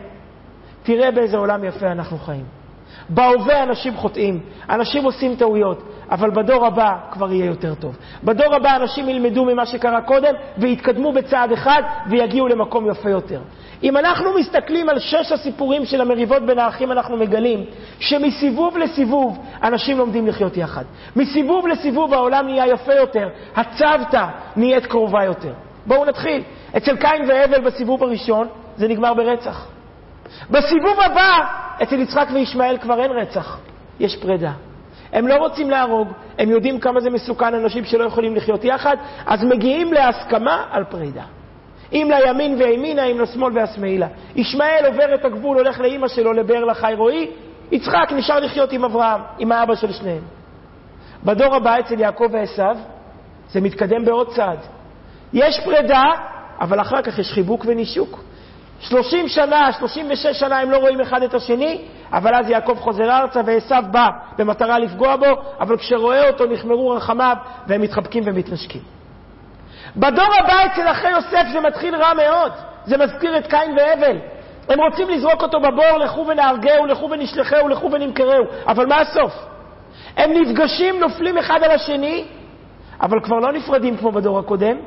תראה באיזה עולם יפה אנחנו חיים. בהווה אנשים חוטאים, אנשים עושים טעויות, אבל בדור הבא כבר יהיה יותר טוב. בדור הבא אנשים ילמדו ממה שקרה קודם ויתקדמו בצעד אחד ויגיעו למקום יפה יותר. אם אנחנו מסתכלים על שש הסיפורים של המריבות בין האחים, אנחנו מגלים שמסיבוב לסיבוב אנשים לומדים לחיות יחד. מסיבוב לסיבוב העולם נהיה יפה יותר, הצוותא נהיית קרובה יותר. בואו נתחיל. אצל קין והבל בסיבוב הראשון זה נגמר ברצח. בסיבוב הבא, אצל יצחק וישמעאל כבר אין רצח, יש פרידה. הם לא רוצים להרוג, הם יודעים כמה זה מסוכן אנשים שלא יכולים לחיות יחד, אז מגיעים להסכמה על פרידה. אם לימין וימינה, אם לשמאל והשמאלה. ישמעאל עובר את הגבול, הולך לאימא שלו, לבאר לחי רועי, יצחק נשאר לחיות עם אברהם, עם האבא של שניהם. בדור הבא אצל יעקב ועשו, זה מתקדם בעוד צעד. יש פרידה, אבל אחר כך יש חיבוק ונישוק. 30 שנה, 36 שנה הם לא רואים אחד את השני, אבל אז יעקב חוזר ארצה ועשו בא במטרה לפגוע בו, אבל כשרואה אותו נחמרו רחמיו והם מתחבקים ומתנשקים. בדור הבא אצל אחרי יוסף זה מתחיל רע מאוד, זה מזכיר את קין והבל. הם רוצים לזרוק אותו בבור, לכו ונהרגהו, לכו ונשלחהו, לכו ונמכרהו, אבל מה הסוף? הם נפגשים, נופלים אחד על השני, אבל כבר לא נפרדים כמו בדור הקודם,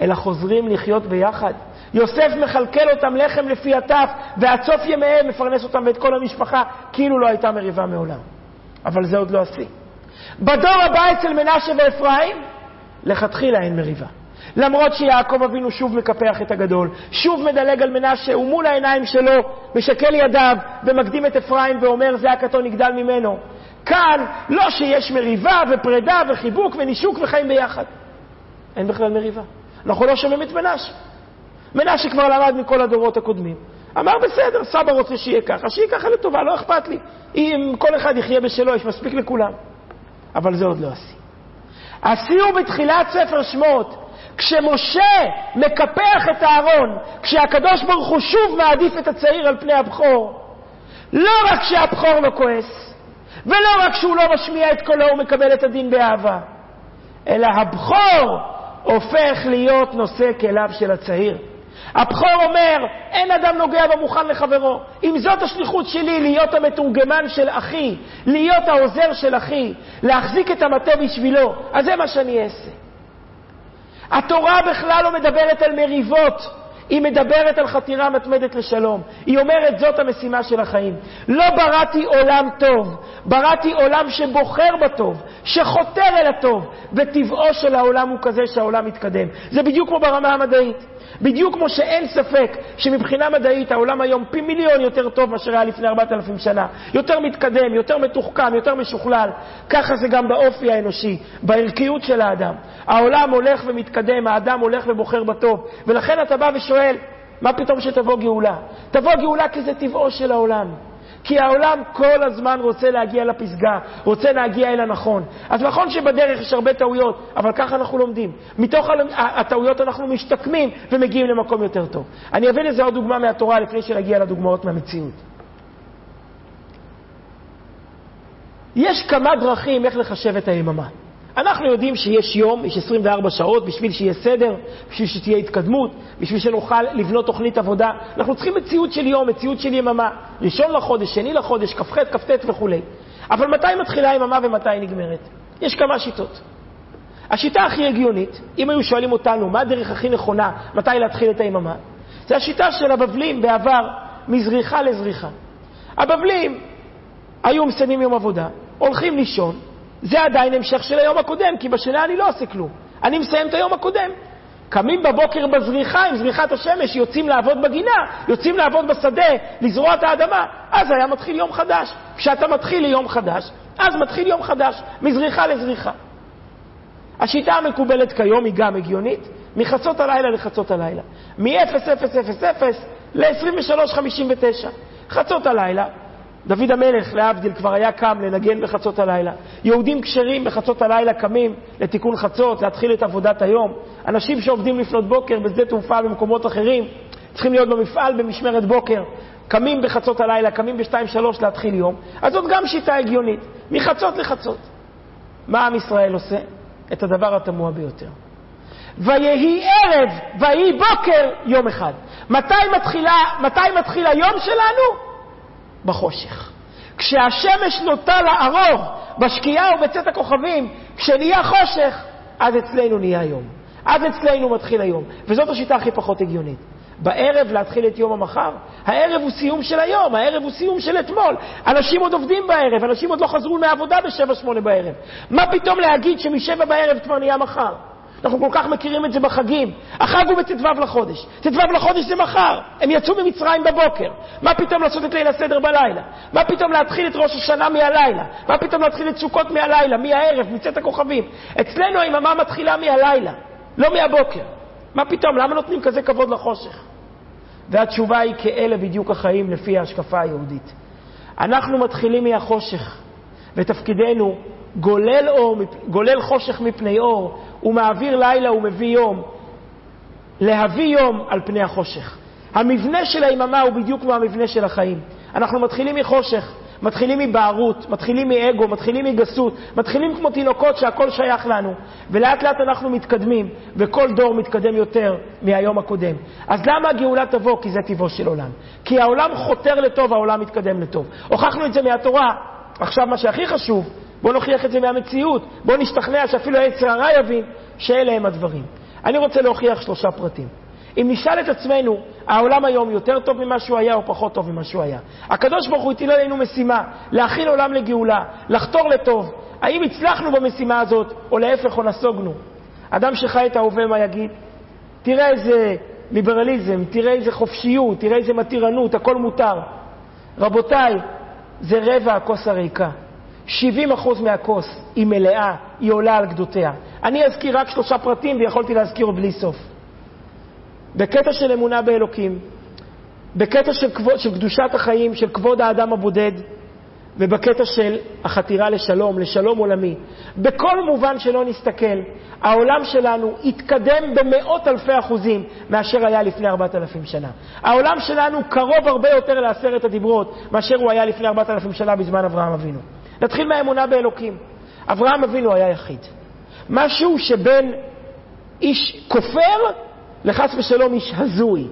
אלא חוזרים לחיות ביחד. יוסף מכלכל אותם לחם לפי הטף, ועד סוף ימיהם מפרנס אותם ואת כל המשפחה, כאילו לא הייתה מריבה מעולם. אבל זה עוד לא השיא. בדור הבא אצל מנשה ואפרים, לכתחילה אין מריבה. למרות שיעקב אבינו שוב מקפח את הגדול, שוב מדלג על מנשה, ומול העיניים שלו משקל ידיו ומקדים את אפרים ואומר, זה הקטון יגדל ממנו. כאן, לא שיש מריבה ופרידה וחיבוק ונישוק וחיים ביחד. אין בכלל מריבה. אנחנו לא שומעים את מנשה. מנשה כבר למד מכל הדורות הקודמים. אמר, בסדר, סבא רוצה שיהיה ככה, שיהיה ככה לטובה, לא אכפת לי. אם כל אחד יחיה בשלו, יש מספיק לכולם. אבל זה עוד לא השיא. השיא הוא בתחילת ספר שמות, כשמשה מקפח את הארון, כשהקדוש ברוך הוא שוב מעדיף את הצעיר על פני הבכור, לא רק שהבכור לא כועס, ולא רק שהוא לא משמיע את קולו ומקבל את הדין באהבה, אלא הבכור הופך להיות נושא כליו של הצעיר. הבכור אומר, אין אדם נוגע במוכן לחברו. אם זאת השליחות שלי, להיות המתורגמן של אחי, להיות העוזר של אחי, להחזיק את המטה בשבילו, אז זה מה שאני אעשה. התורה בכלל לא מדברת על מריבות, היא מדברת על חתירה מתמדת לשלום. היא אומרת, זאת המשימה של החיים. לא בראתי עולם טוב, בראתי עולם שבוחר בטוב, שחותר אל הטוב, וטבעו של העולם הוא כזה שהעולם מתקדם. זה בדיוק כמו ברמה המדעית. בדיוק כמו שאין ספק שמבחינה מדעית העולם היום פי מיליון יותר טוב מאשר היה לפני 4,000 שנה. יותר מתקדם, יותר מתוחכם, יותר משוכלל. ככה זה גם באופי האנושי, בערכיות של האדם. העולם הולך ומתקדם, האדם הולך ובוחר בטוב. ולכן אתה בא ושואל, מה פתאום שתבוא גאולה? תבוא גאולה כי זה טבעו של העולם. כי העולם כל הזמן רוצה להגיע לפסגה, רוצה להגיע אל הנכון. אז נכון שבדרך יש הרבה טעויות, אבל ככה אנחנו לומדים. מתוך הטעויות אנחנו משתקמים ומגיעים למקום יותר טוב. אני אביא לזה עוד דוגמה מהתורה לפני שנגיע לדוגמאות מהמציאות. יש כמה דרכים איך לחשב את היממה. אנחנו יודעים שיש יום, יש 24 שעות בשביל שיהיה סדר, בשביל שתהיה התקדמות, בשביל שנוכל לבנות תוכנית עבודה. אנחנו צריכים מציאות של יום, מציאות של יממה. ראשון לחודש, שני לחודש, כ"ח, כ"ט וכולי. אבל מתי מתחילה היממה ומתי היא נגמרת? יש כמה שיטות. השיטה הכי הגיונית, אם היו שואלים אותנו מה הדרך הכי נכונה, מתי להתחיל את היממה, זה השיטה של הבבלים בעבר, מזריחה לזריחה. הבבלים היו מסיימים יום עבודה, הולכים לישון, זה עדיין המשך של היום הקודם, כי בשינה אני לא עושה כלום. אני מסיים את היום הקודם. קמים בבוקר בזריחה, עם זריחת השמש, יוצאים לעבוד בגינה, יוצאים לעבוד בשדה, לזרוע את האדמה, אז היה מתחיל יום חדש. כשאתה מתחיל ליום חדש, אז מתחיל יום חדש, מזריחה לזריחה. השיטה המקובלת כיום היא גם הגיונית, מחצות הלילה לחצות הלילה. מ-0000 ל-2359. חצות הלילה, דוד המלך, להבדיל, כבר היה קם לנגן בחצות הלילה. יהודים כשרים בחצות הלילה קמים לתיקון חצות, להתחיל את עבודת היום. אנשים שעובדים לפנות בוקר בשדה תעופה במקומות אחרים, צריכים להיות במפעל במשמרת בוקר. קמים בחצות הלילה, קמים בשתיים-שלוש להתחיל יום. אז זאת גם שיטה הגיונית, מחצות לחצות. מה עם ישראל עושה? את הדבר התמוה ביותר. ויהי ערב, ויהי בוקר, יום אחד. מתי, מתחילה, מתי מתחיל היום שלנו? בחושך. כשהשמש נוטה לערוב בשקיעה ובצאת הכוכבים, כשנהיה חושך, אז אצלנו נהיה יום. אז אצלנו מתחיל היום. וזאת השיטה הכי פחות הגיונית. בערב להתחיל את יום המחר? הערב הוא סיום של היום, הערב הוא סיום של אתמול. אנשים עוד עובדים בערב, אנשים עוד לא חזרו מהעבודה ב-7-8 בערב. מה פתאום להגיד שמשבע בערב כבר נהיה מחר? אנחנו כל כך מכירים את זה בחגים. החג הוא בט"ו לחודש. ט"ו לחודש זה מחר. הם יצאו ממצרים בבוקר. מה פתאום לעשות את ליל הסדר בלילה? מה פתאום להתחיל את ראש השנה מהלילה? מה פתאום להתחיל את סוכות מהלילה, מהערב, מצאת הכוכבים? אצלנו היממה מתחילה מהלילה, לא מהבוקר. מה פתאום? למה נותנים כזה כבוד לחושך? והתשובה היא כאלה בדיוק החיים לפי ההשקפה היהודית. אנחנו מתחילים מהחושך, ותפקידנו גולל, אור, גולל חושך מפני אור, ומעביר לילה ומביא יום, להביא יום על פני החושך. המבנה של היממה הוא בדיוק כמו המבנה של החיים. אנחנו מתחילים מחושך, מתחילים מבערות, מתחילים מאגו, מתחילים מגסות, מתחילים כמו תינוקות שהכל שייך לנו, ולאט לאט אנחנו מתקדמים, וכל דור מתקדם יותר מהיום הקודם. אז למה הגאולה תבוא? כי זה טבעו של עולם. כי העולם חותר לטוב, העולם מתקדם לטוב. הוכחנו את זה מהתורה. עכשיו, מה שהכי חשוב, בואו נוכיח את זה מהמציאות. בואו נשתכנע שאפילו היצר הרע יבין שאלה הם הדברים. אני רוצה להוכיח שלושה פרטים. אם נשאל את עצמנו, העולם היום יותר טוב ממה שהוא היה או פחות טוב ממה שהוא היה? הקדוש ברוך הוא הטיל עלינו משימה, להכין עולם לגאולה, לחתור לטוב. האם הצלחנו במשימה הזאת, או להפך, או נסוגנו? אדם שחי את ההווה, מה יגיד? תראה איזה ליברליזם, תראה איזה חופשיות, תראה איזה מתירנות, הכל מותר. רבותיי, זה רבע הכוס הריקה. 70% מהכוס היא מלאה, היא עולה על גדותיה. אני אזכיר רק שלושה פרטים ויכולתי להזכיר בלי סוף. בקטע של אמונה באלוקים, בקטע של, כבוד, של קדושת החיים, של כבוד האדם הבודד, ובקטע של החתירה לשלום, לשלום עולמי. בכל מובן שלא נסתכל, העולם שלנו התקדם במאות אלפי אחוזים מאשר היה לפני ארבעת אלפים שנה. העולם שלנו קרוב הרבה יותר לעשרת הדיברות מאשר הוא היה לפני ארבעת אלפים שנה בזמן אברהם אבינו. נתחיל מהאמונה באלוקים. אברהם אבינו היה יחיד. משהו שבין איש כופר לחס ושלום איש הזוי.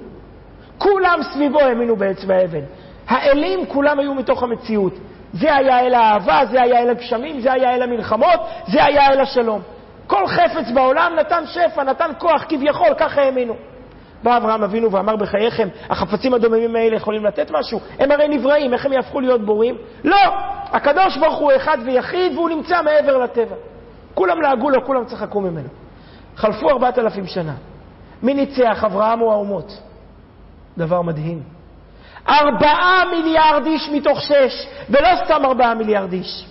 כולם סביבו האמינו בעצם האבן. האלים כולם היו מתוך המציאות. זה היה אל האהבה, זה היה אל הגשמים, זה היה אל המלחמות, זה היה אל השלום. כל חפץ בעולם נתן שפע, נתן כוח, כביכול, ככה האמינו. בא אברהם אבינו ואמר בחייכם, החפצים הדוממים האלה יכולים לתת משהו? הם הרי נבראים, איך הם יהפכו להיות בורים? לא! הקדוש ברוך הוא אחד ויחיד והוא נמצא מעבר לטבע. כולם לעגו לו, כולם צחקו ממנו. חלפו ארבעת אלפים שנה. מי ניצח, אברהם או האומות? דבר מדהים. ארבעה מיליארד איש מתוך שש, ולא סתם ארבעה מיליארד איש.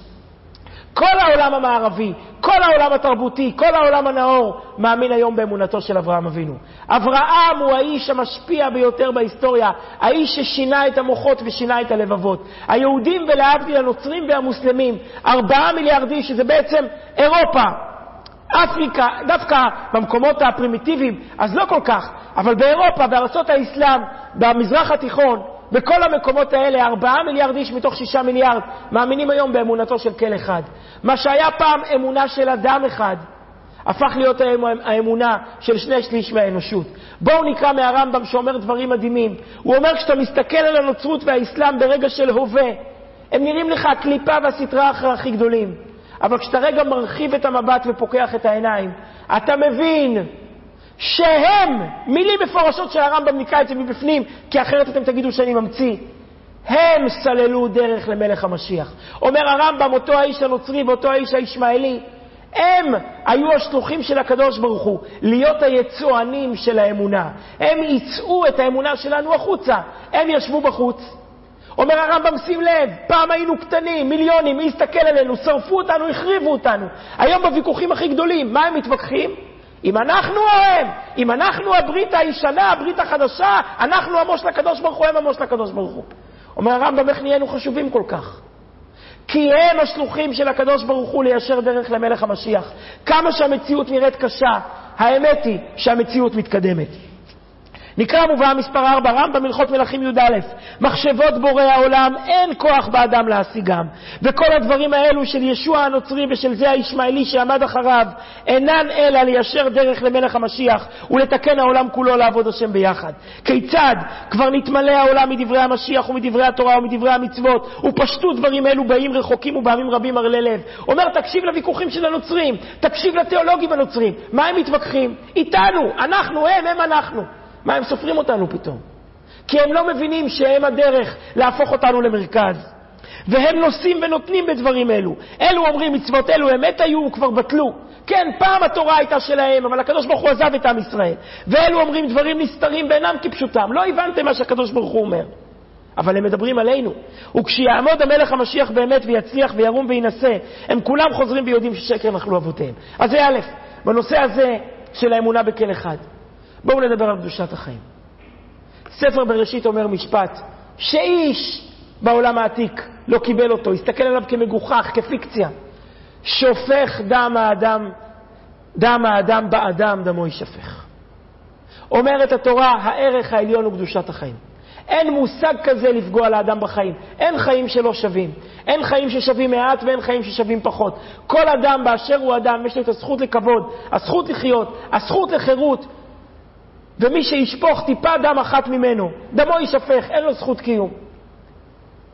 כל העולם המערבי, כל העולם התרבותי, כל העולם הנאור, מאמין היום באמונתו של אברהם אבינו. אברהם הוא האיש המשפיע ביותר בהיסטוריה, האיש ששינה את המוחות ושינה את הלבבות. היהודים ולהבדיל הנוצרים והמוסלמים, ארבעה מיליארד איש, שזה בעצם אירופה, אפריקה, דווקא במקומות הפרימיטיביים, אז לא כל כך, אבל באירופה, בארצות האסלאם, במזרח התיכון, בכל המקומות האלה, ארבעה מיליארד איש מתוך שישה מיליארד מאמינים היום באמונתו של כל אחד. מה שהיה פעם אמונה של אדם אחד, הפך להיות האמונה של שני שליש מהאנושות. בואו נקרא מהרמב"ם שאומר דברים מדהימים. הוא אומר, כשאתה מסתכל על הנוצרות והאסלאם ברגע של הווה, הם נראים לך הקליפה והסטרה הכי גדולים. אבל כשאתה רגע מרחיב את המבט ופוקח את העיניים, אתה מבין שהם, מילים מפורשות של הרמב"ם נקרא את זה מבפנים, כי אחרת אתם תגידו שאני ממציא. הם סללו דרך למלך המשיח. אומר הרמב"ם, אותו האיש הנוצרי ואותו האיש הישמעאלי, הם היו השלוחים של הקדוש ברוך הוא, להיות היצואנים של האמונה. הם ייצאו את האמונה שלנו החוצה. הם ישבו בחוץ. אומר הרמב"ם, שים לב, פעם היינו קטנים, מיליונים, מי יסתכל עלינו? שרפו אותנו, החריבו אותנו. היום בוויכוחים הכי גדולים, מה הם מתווכחים? אם אנחנו הם, אם אנחנו הברית הישנה, הברית החדשה, אנחנו עמוש לקדוש ברוך הוא, הם עמוש לקדוש ברוך הוא. אומר הרמב"ם, איך נהיינו חשובים כל כך? כי הם השלוחים של הקדוש ברוך הוא ליישר דרך למלך המשיח. כמה שהמציאות נראית קשה, האמת היא שהמציאות מתקדמת. נקרא מובאה מספר 4, רמב"ם הלכות מלכים י"א, מחשבות בורא העולם, אין כוח באדם להשיגם. וכל הדברים האלו של ישוע הנוצרי ושל זה הישמעאלי שעמד אחריו, אינן אלא ליישר דרך למלך המשיח ולתקן העולם כולו לעבוד השם ביחד. כיצד כבר נתמלא העולם מדברי המשיח ומדברי התורה ומדברי המצוות, ופשטו דברים אלו באים רחוקים ובעמים רבים מרלי לב. אומר, תקשיב לוויכוחים של הנוצרים, תקשיב לתיאולוגים הנוצרים. מה הם מתווכחים? איתנו, אנחנו, הם, הם אנחנו. מה הם סופרים אותנו פתאום? כי הם לא מבינים שהם הדרך להפוך אותנו למרכז. והם נושאים ונותנים בדברים אלו. אלו אומרים מצוות אלו אמת היו וכבר בטלו. כן, פעם התורה הייתה שלהם, אבל הקדוש ברוך הוא עזב את עם ישראל. ואלו אומרים דברים נסתרים בעינם כפשוטם. לא הבנתם מה שהקדוש ברוך הוא אומר. אבל הם מדברים עלינו. וכשיעמוד המלך המשיח באמת ויצליח וירום וינשא, הם כולם חוזרים ויודעים ששקר נחלו אבותיהם. אז זה א', בנושא הזה של האמונה בכל אחד. בואו נדבר על קדושת החיים. ספר בראשית אומר משפט שאיש בעולם העתיק לא קיבל אותו, הסתכל עליו כמגוחך, כפיקציה. שופך דם האדם, דם האדם באדם, דמו יישפך. אומרת התורה, הערך העליון הוא קדושת החיים. אין מושג כזה לפגוע לאדם בחיים. אין חיים שלא שווים. אין חיים ששווים מעט ואין חיים ששווים פחות. כל אדם באשר הוא אדם, יש לו את הזכות לכבוד, הזכות לחיות, הזכות לחירות, ומי שישפוך טיפה דם אחת ממנו, דמו יישפך, אין לו זכות קיום.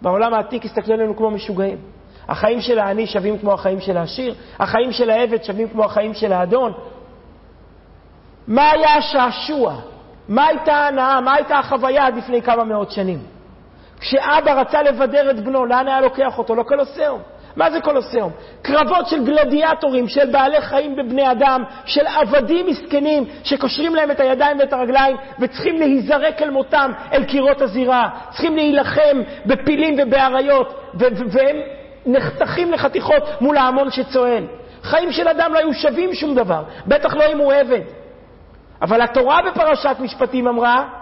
בעולם העתיק הסתכלו עלינו כמו משוגעים. החיים של העני שווים כמו החיים של העשיר, החיים של העבד שווים כמו החיים של האדון. מה היה השעשוע? מה הייתה ההנאה? מה הייתה החוויה עד לפני כמה מאות שנים? כשאבא רצה לבדר את בנו, לאן היה לוקח אותו? לא קולוסיאום. מה זה קולוסיאום? קרבות של גלדיאטורים, של בעלי חיים בבני אדם, של עבדים מסכנים שקושרים להם את הידיים ואת הרגליים וצריכים להיזרק אל מותם, אל קירות הזירה, צריכים להילחם בפילים ובאריות, והם נחתכים לחתיכות מול ההמון שצועל. חיים של אדם לא היו שווים שום דבר, בטח לא אם הוא עבד. אבל התורה בפרשת משפטים אמרה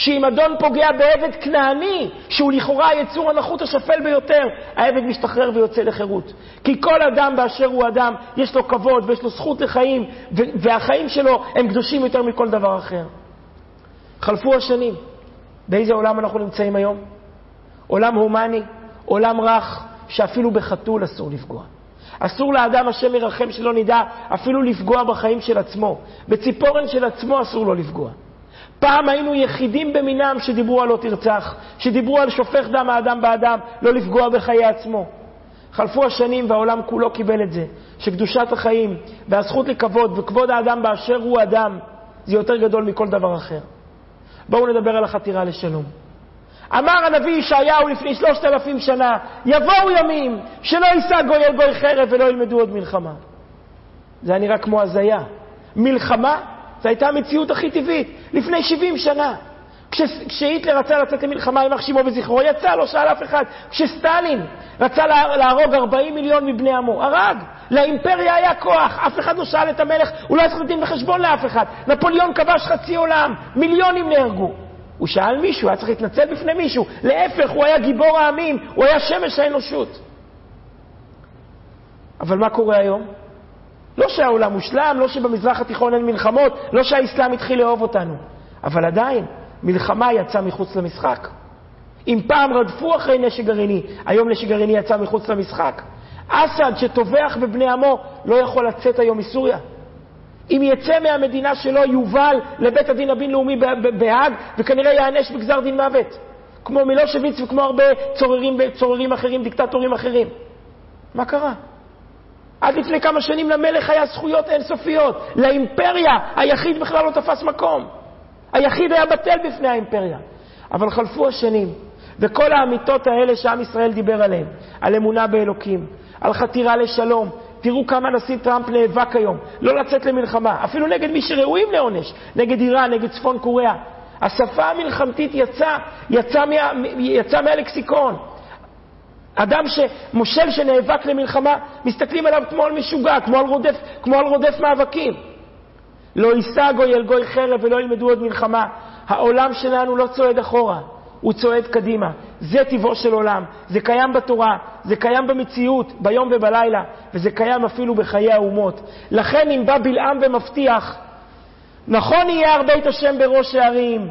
שאם אדון פוגע בעבד כנעני, שהוא לכאורה היצור הנחות השפל ביותר, העבד משתחרר ויוצא לחירות. כי כל אדם באשר הוא אדם, יש לו כבוד ויש לו זכות לחיים, והחיים שלו הם קדושים יותר מכל דבר אחר. חלפו השנים. באיזה עולם אנחנו נמצאים היום? עולם הומני, עולם רך, שאפילו בחתול אסור לפגוע. אסור לאדם השם ירחם שלא נדע אפילו לפגוע בחיים של עצמו. בציפורן של עצמו אסור לו לפגוע. פעם היינו יחידים במינם שדיברו על לא תרצח, שדיברו על שופך דם האדם באדם, לא לפגוע בחיי עצמו. חלפו השנים והעולם כולו קיבל את זה, שקדושת החיים והזכות לכבוד וכבוד האדם באשר הוא אדם, זה יותר גדול מכל דבר אחר. בואו נדבר על החתירה לשלום. אמר הנביא ישעיהו לפני שלושת אלפים שנה, יבואו ימים שלא יישא גוי אל גוי חרב ולא ילמדו עוד מלחמה. זה היה נראה כמו הזיה. מלחמה זו הייתה המציאות הכי טבעית, לפני 70 שנה. כש, כשהיטלר רצה לצאת למלחמה אח שמו וזכרו, יצא, לא שאל אף אחד. כשסטלין רצה לה, להרוג 40 מיליון מבני עמו, הרג. לאימפריה היה כוח, אף אחד לא שאל את המלך, הוא לא היה צריך לדין בחשבון לאף אחד. נפוליאון כבש חצי עולם, מיליונים נהרגו. הוא שאל מישהו, היה צריך להתנצל בפני מישהו. להפך, הוא היה גיבור העמים, הוא היה שמש האנושות. אבל מה קורה היום? לא שהעולם מושלם, לא שבמזרח התיכון אין מלחמות, לא שהאסלאם התחיל לאהוב אותנו. אבל עדיין, מלחמה יצאה מחוץ למשחק. אם פעם רדפו אחרי נשק גרעיני, היום נשק גרעיני יצא מחוץ למשחק. אסד, שטובח בבני עמו, לא יכול לצאת היום מסוריה. אם יצא מהמדינה שלו, יובל לבית הדין הבינלאומי בהאג, וכנראה ייענש בגזר דין מוות. כמו מילושוויץ וכמו הרבה צוררים, צוררים אחרים, דיקטטורים אחרים. מה קרה? עד לפני כמה שנים למלך היה זכויות אינסופיות. לאימפריה היחיד בכלל לא תפס מקום. היחיד היה בטל בפני האימפריה. אבל חלפו השנים, וכל האמיתות האלה שעם ישראל דיבר עליהן, על אמונה באלוקים, על חתירה לשלום, תראו כמה הנשיא טראמפ נאבק היום, לא לצאת למלחמה, אפילו נגד מי שראויים לעונש, נגד איראן, נגד צפון קוריאה. השפה המלחמתית יצאה יצא מה, יצא מהלקסיקון. אדם שמושל שנאבק למלחמה, מסתכלים עליו כמו על משוגע, כמו על רודף, כמו על רודף מאבקים. לא יישא גוי אל גוי חרב ולא ילמדו עוד מלחמה. העולם שלנו לא צועד אחורה, הוא צועד קדימה. זה טבעו של עולם. זה קיים בתורה, זה קיים במציאות, ביום ובלילה, וזה קיים אפילו בחיי האומות. לכן אם בא בלעם ומבטיח, נכון יהיה הר בית השם בראש הערים.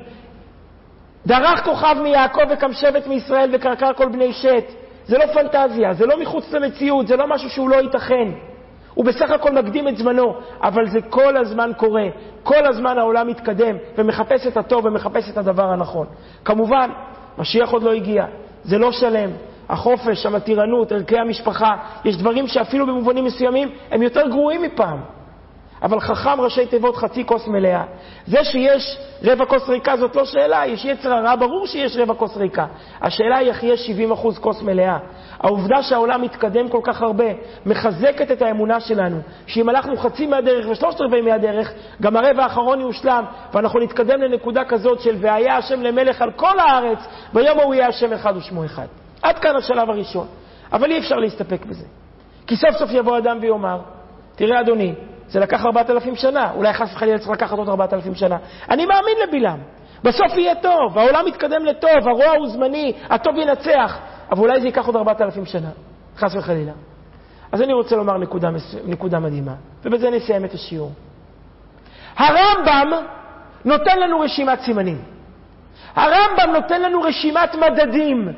דרך כוכב מיעקב וקם שבט מישראל וקרקר כל בני שת. זה לא פנטזיה, זה לא מחוץ למציאות, זה לא משהו שהוא לא ייתכן. הוא בסך הכל מקדים את זמנו, אבל זה כל הזמן קורה. כל הזמן העולם מתקדם ומחפש את הטוב ומחפש את הדבר הנכון. כמובן, משיח עוד לא הגיע, זה לא שלם. החופש, המתירנות, ערכי המשפחה, יש דברים שאפילו במובנים מסוימים הם יותר גרועים מפעם. אבל חכם ראשי תיבות חצי כוס מלאה. זה שיש רבע כוס ריקה זאת לא שאלה, יש יצר הרע, ברור שיש רבע כוס ריקה. השאלה היא איך יש 70 אחוז כוס מלאה. העובדה שהעולם מתקדם כל כך הרבה מחזקת את האמונה שלנו, שאם הלכנו חצי מהדרך ושלושת רבעי מהדרך, גם הרבע האחרון יושלם, ואנחנו נתקדם לנקודה כזאת של והיה השם למלך על כל הארץ, ביום ההוא יהיה השם אחד ושמו אחד. עד כאן השלב הראשון. אבל אי אפשר להסתפק בזה. כי סוף סוף יבוא אדם ויאמר, תראה אדוני, זה לקח ארבעת אלפים שנה, אולי חס וחלילה צריך לקחת עוד ארבעת אלפים שנה. אני מאמין לבלעם. בסוף יהיה טוב, העולם מתקדם לטוב, הרוע הוא זמני, הטוב ינצח, אבל אולי זה ייקח עוד ארבעת אלפים שנה, חס וחלילה. אז אני רוצה לומר נקודה, נקודה מדהימה, ובזה נסיים את השיעור. הרמב"ם נותן לנו רשימת סימנים. הרמב"ם נותן לנו רשימת מדדים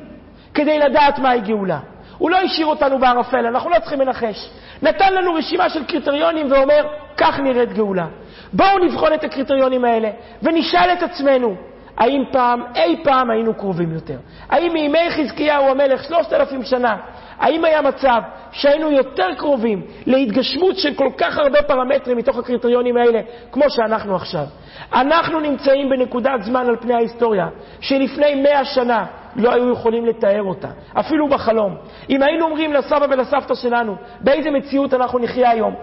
כדי לדעת מהי גאולה. הוא לא השאיר אותנו בערפל, אנחנו לא צריכים לנחש. נתן לנו רשימה של קריטריונים ואומר, כך נראית גאולה. בואו נבחון את הקריטריונים האלה ונשאל את עצמנו, האם פעם, אי פעם היינו קרובים יותר? האם מימי חזקיהו המלך, שלושת אלפים שנה, האם היה מצב שהיינו יותר קרובים להתגשמות של כל כך הרבה פרמטרים מתוך הקריטריונים האלה, כמו שאנחנו עכשיו? אנחנו נמצאים בנקודת זמן על פני ההיסטוריה, שלפני מאה שנה לא היו יכולים לתאר אותה, אפילו בחלום. אם היינו אומרים לסבא ולסבתא שלנו באיזה מציאות אנחנו נחיה היום,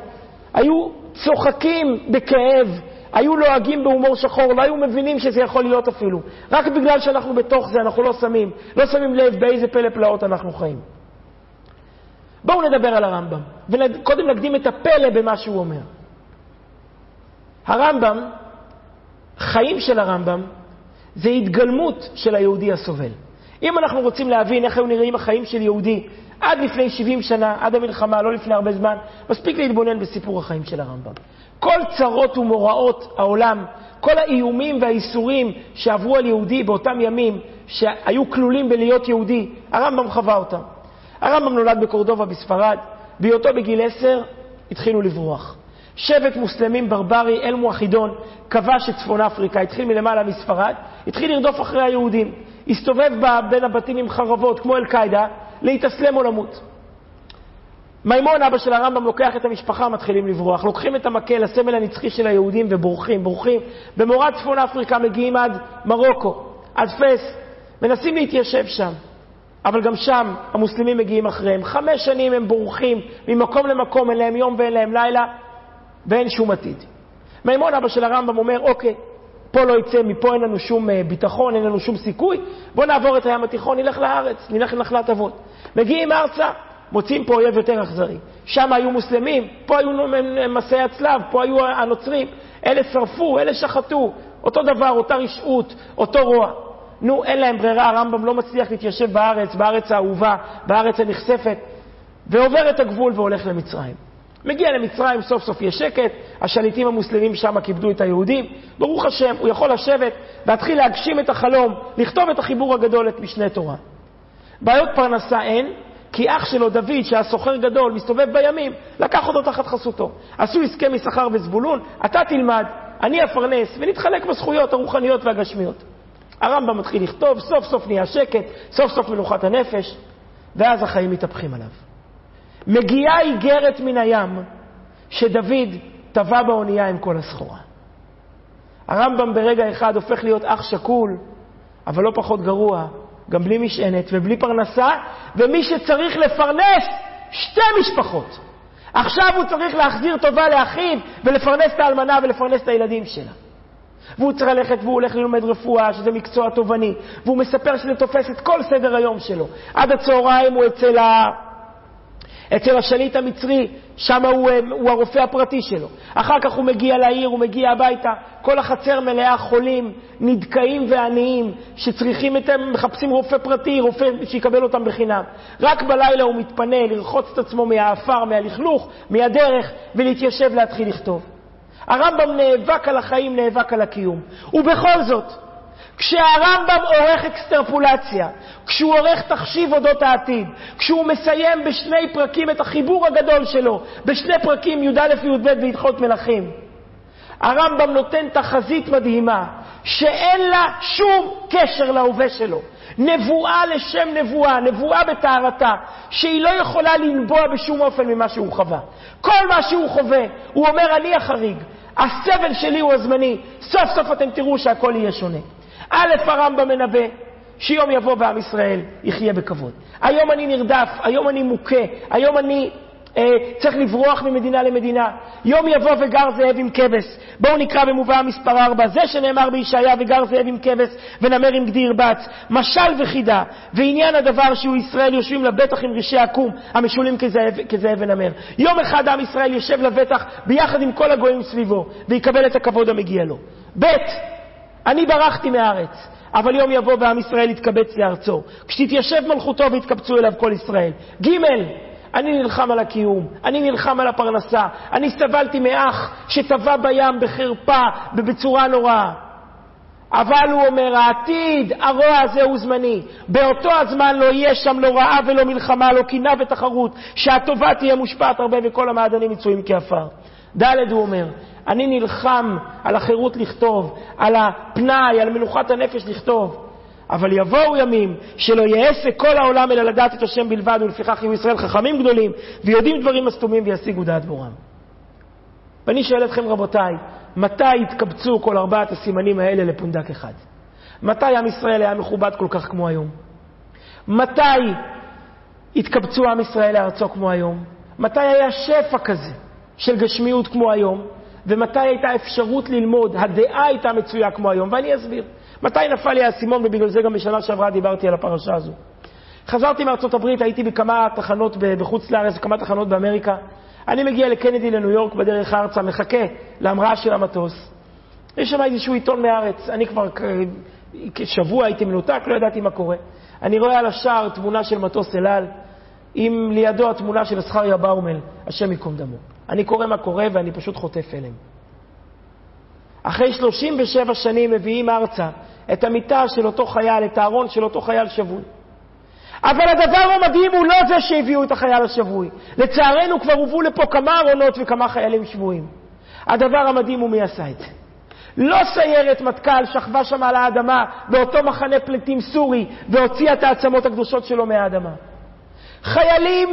היו צוחקים בכאב, היו לועגים בהומור שחור, לא היו מבינים שזה יכול להיות אפילו. רק בגלל שאנחנו בתוך זה, אנחנו לא שמים, לא שמים לב באיזה פלא פלאות אנחנו חיים. בואו נדבר על הרמב"ם, וקודם נקדים את הפלא במה שהוא אומר. הרמב"ם, חיים של הרמב"ם, זה התגלמות של היהודי הסובל. אם אנחנו רוצים להבין איך היו נראים החיים של יהודי עד לפני 70 שנה, עד המלחמה, לא לפני הרבה זמן, מספיק להתבונן בסיפור החיים של הרמב"ם. כל צרות ומוראות העולם, כל האיומים והאיסורים שעברו על יהודי באותם ימים, שהיו כלולים בלהיות יהודי, הרמב"ם חווה אותם. הרמב"ם נולד בקורדובה בספרד, בהיותו בגיל עשר התחילו לברוח. שבט מוסלמים ברברי, אל מואחידון, כבש את צפון אפריקה, התחיל מלמעלה מספרד, התחיל לרדוף אחרי היהודים. הסתובב בין הבתים עם חרבות, כמו אל-קאעידה, להתאסלם או למות. מימון, אבא של הרמב"ם, לוקח את המשפחה, מתחילים לברוח. לוקחים את המקל, הסמל הנצחי של היהודים, ובורחים, בורחים. במורד צפון אפריקה מגיעים עד מרוקו, עד פס, מנסים להתיישב שם. אבל גם שם המוסלמים מגיעים אחריהם. חמש שנים הם בורחים ממקום למקום, אין להם יום ואין להם לילה, ואין שום עתיד. מימון, אבא של הרמב"ם, אומר, אוקיי, פה לא יצא, מפה אין לנו שום אה, ביטחון, אין לנו שום סיכוי, בואו נעבור את הים התיכון, נלך לארץ, נלך לנחלת אבות. מגיעים ארצה, מוצאים פה אויב יותר אכזרי. שם היו מוסלמים, פה היו מסעי הצלב, פה היו הנוצרים. אלה שרפו, אלה שחטו. אותו דבר, אותה רשעות, אותו רוע. נו, אין להם ברירה, הרמב"ם לא מצליח להתיישב בארץ, בארץ האהובה, בארץ הנכספת, ועובר את הגבול והולך למצרים. מגיע למצרים, סוף סוף יש שקט, השליטים המוסלמים שם כיבדו את היהודים. ברוך השם, הוא יכול לשבת, להתחיל להגשים את החלום, לכתוב את החיבור הגדול, את משנה תורה. בעיות פרנסה אין, כי אח שלו, דוד, שהיה סוחר גדול, מסתובב בימים, לקח אותו תחת חסותו. עשו הסכם יששכר וזבולון, אתה תלמד, אני אפרנס, ונתחלק בזכויות הרוחניות והגשמיות. הרמב"ם מתחיל לכתוב, סוף סוף נהיה שקט, סוף סוף מנוחת הנפש, ואז החיים מתהפכים עליו. מגיעה איגרת מן הים שדוד טבע באונייה עם כל הסחורה. הרמב"ם ברגע אחד הופך להיות אח שכול, אבל לא פחות גרוע, גם בלי משענת ובלי פרנסה, ומי שצריך לפרנס שתי משפחות. עכשיו הוא צריך להחזיר טובה לאחיו ולפרנס את האלמנה ולפרנס את הילדים שלה. והוא צריך ללכת והוא הולך ללמד רפואה, שזה מקצוע תובעני, והוא מספר שזה תופס את כל סדר היום שלו. עד הצהריים הוא אצל ה... אצל השליט המצרי, שם הוא, אה, הוא הרופא הפרטי שלו. אחר כך הוא מגיע לעיר, הוא מגיע הביתה, כל החצר מלאה חולים, נדכאים ועניים, שצריכים את הם, מחפשים רופא פרטי, רופא שיקבל אותם בחינם. רק בלילה הוא מתפנה לרחוץ את עצמו מהעפר, מהלכלוך, מהדרך, ולהתיישב להתחיל לכתוב. הרמב"ם נאבק על החיים, נאבק על הקיום. ובכל זאת, כשהרמב"ם עורך אקסטרפולציה, כשהוא עורך תחשיב אודות העתיד, כשהוא מסיים בשני פרקים את החיבור הגדול שלו, בשני פרקים י"א וי"ב והלכות מלכים, הרמב"ם נותן תחזית מדהימה, שאין לה שום קשר להווה שלו. נבואה לשם נבואה, נבואה בטהרתה, שהיא לא יכולה לנבוע בשום אופן ממה שהוא חווה. כל מה שהוא חווה, הוא אומר, אני החריג, הסבל שלי הוא הזמני, סוף סוף אתם תראו שהכל יהיה שונה. א', הרמב"ם מנבא שיום יבוא ועם ישראל יחיה בכבוד. היום אני נרדף, היום אני מוכה, היום אני אה, צריך לברוח ממדינה למדינה. יום יבוא וגר זאב עם כבש. בואו נקרא במובאה מספר 4, זה שנאמר בישעיה וגר זאב עם כבש ונמר עם גדי ירבץ. משל וחידה, ועניין הדבר שהוא ישראל יושבים לבטח עם רישי עקום המשולים כזאב, כזאב ונמר. יום אחד עם ישראל יושב לבטח ביחד עם כל הגויים סביבו, ויקבל את הכבוד המגיע לו. ב' אני ברחתי מהארץ, אבל יום יבוא ועם ישראל יתקבץ לארצו. כשתתיישב מלכותו ויתקבצו אליו כל ישראל. ג' אני נלחם על הקיום, אני נלחם על הפרנסה, אני סבלתי מאח שטבע בים בחרפה ובצורה נוראה. אבל הוא אומר, העתיד, הרוע הזה הוא זמני. באותו הזמן לא יהיה שם לא רעה ולא מלחמה, לא קינה ותחרות, שהטובה תהיה מושפעת הרבה וכל המעדנים מצויים כעפר. ד' הוא אומר, אני נלחם על החירות לכתוב, על הפנאי, על מנוחת הנפש לכתוב. אבל יבואו ימים שלא יעשה כל העולם אלא לדעת את השם בלבד, ולפיכך יהיו ישראל חכמים גדולים, ויודעים דברים מסתומים וישיגו דעת בורם. ואני שואל אתכם, רבותיי, מתי התקבצו כל ארבעת הסימנים האלה לפונדק אחד? מתי עם ישראל היה מכובד כל כך כמו היום? מתי התקבצו עם ישראל לארצו כמו היום? מתי היה שפע כזה של גשמיות כמו היום? ומתי הייתה אפשרות ללמוד, הדעה הייתה מצויה כמו היום, ואני אסביר. מתי נפל לי האסימון, ובגלל זה גם בשנה שעברה דיברתי על הפרשה הזו. חזרתי מארצות הברית, הייתי בכמה תחנות בחוץ לארץ, בכמה תחנות באמריקה. אני מגיע לקנדי לניו יורק בדרך ארצה, מחכה להמראה של המטוס. יש שם איזשהו עיתון מהארץ. אני כבר שבוע הייתי מנותק, לא ידעתי מה קורה. אני רואה על השער תמונה של מטוס אל על, עם לידו התמונה של זכריה באומל, השם ייקום דמו. אני קורא מה קורה ואני פשוט חוטף הלם. אחרי 37 שנים מביאים ארצה את המיטה של אותו חייל, את הארון של אותו חייל שבוי. אבל הדבר המדהים הוא לא זה שהביאו את החייל השבוי. לצערנו כבר הובאו לפה כמה ארונות וכמה חיילים שבויים. הדבר המדהים הוא מי עשה את זה. לא סיירת מטכ"ל שכבה שם על האדמה באותו מחנה פליטים סורי והוציאה את העצמות הקדושות שלו מהאדמה. חיילים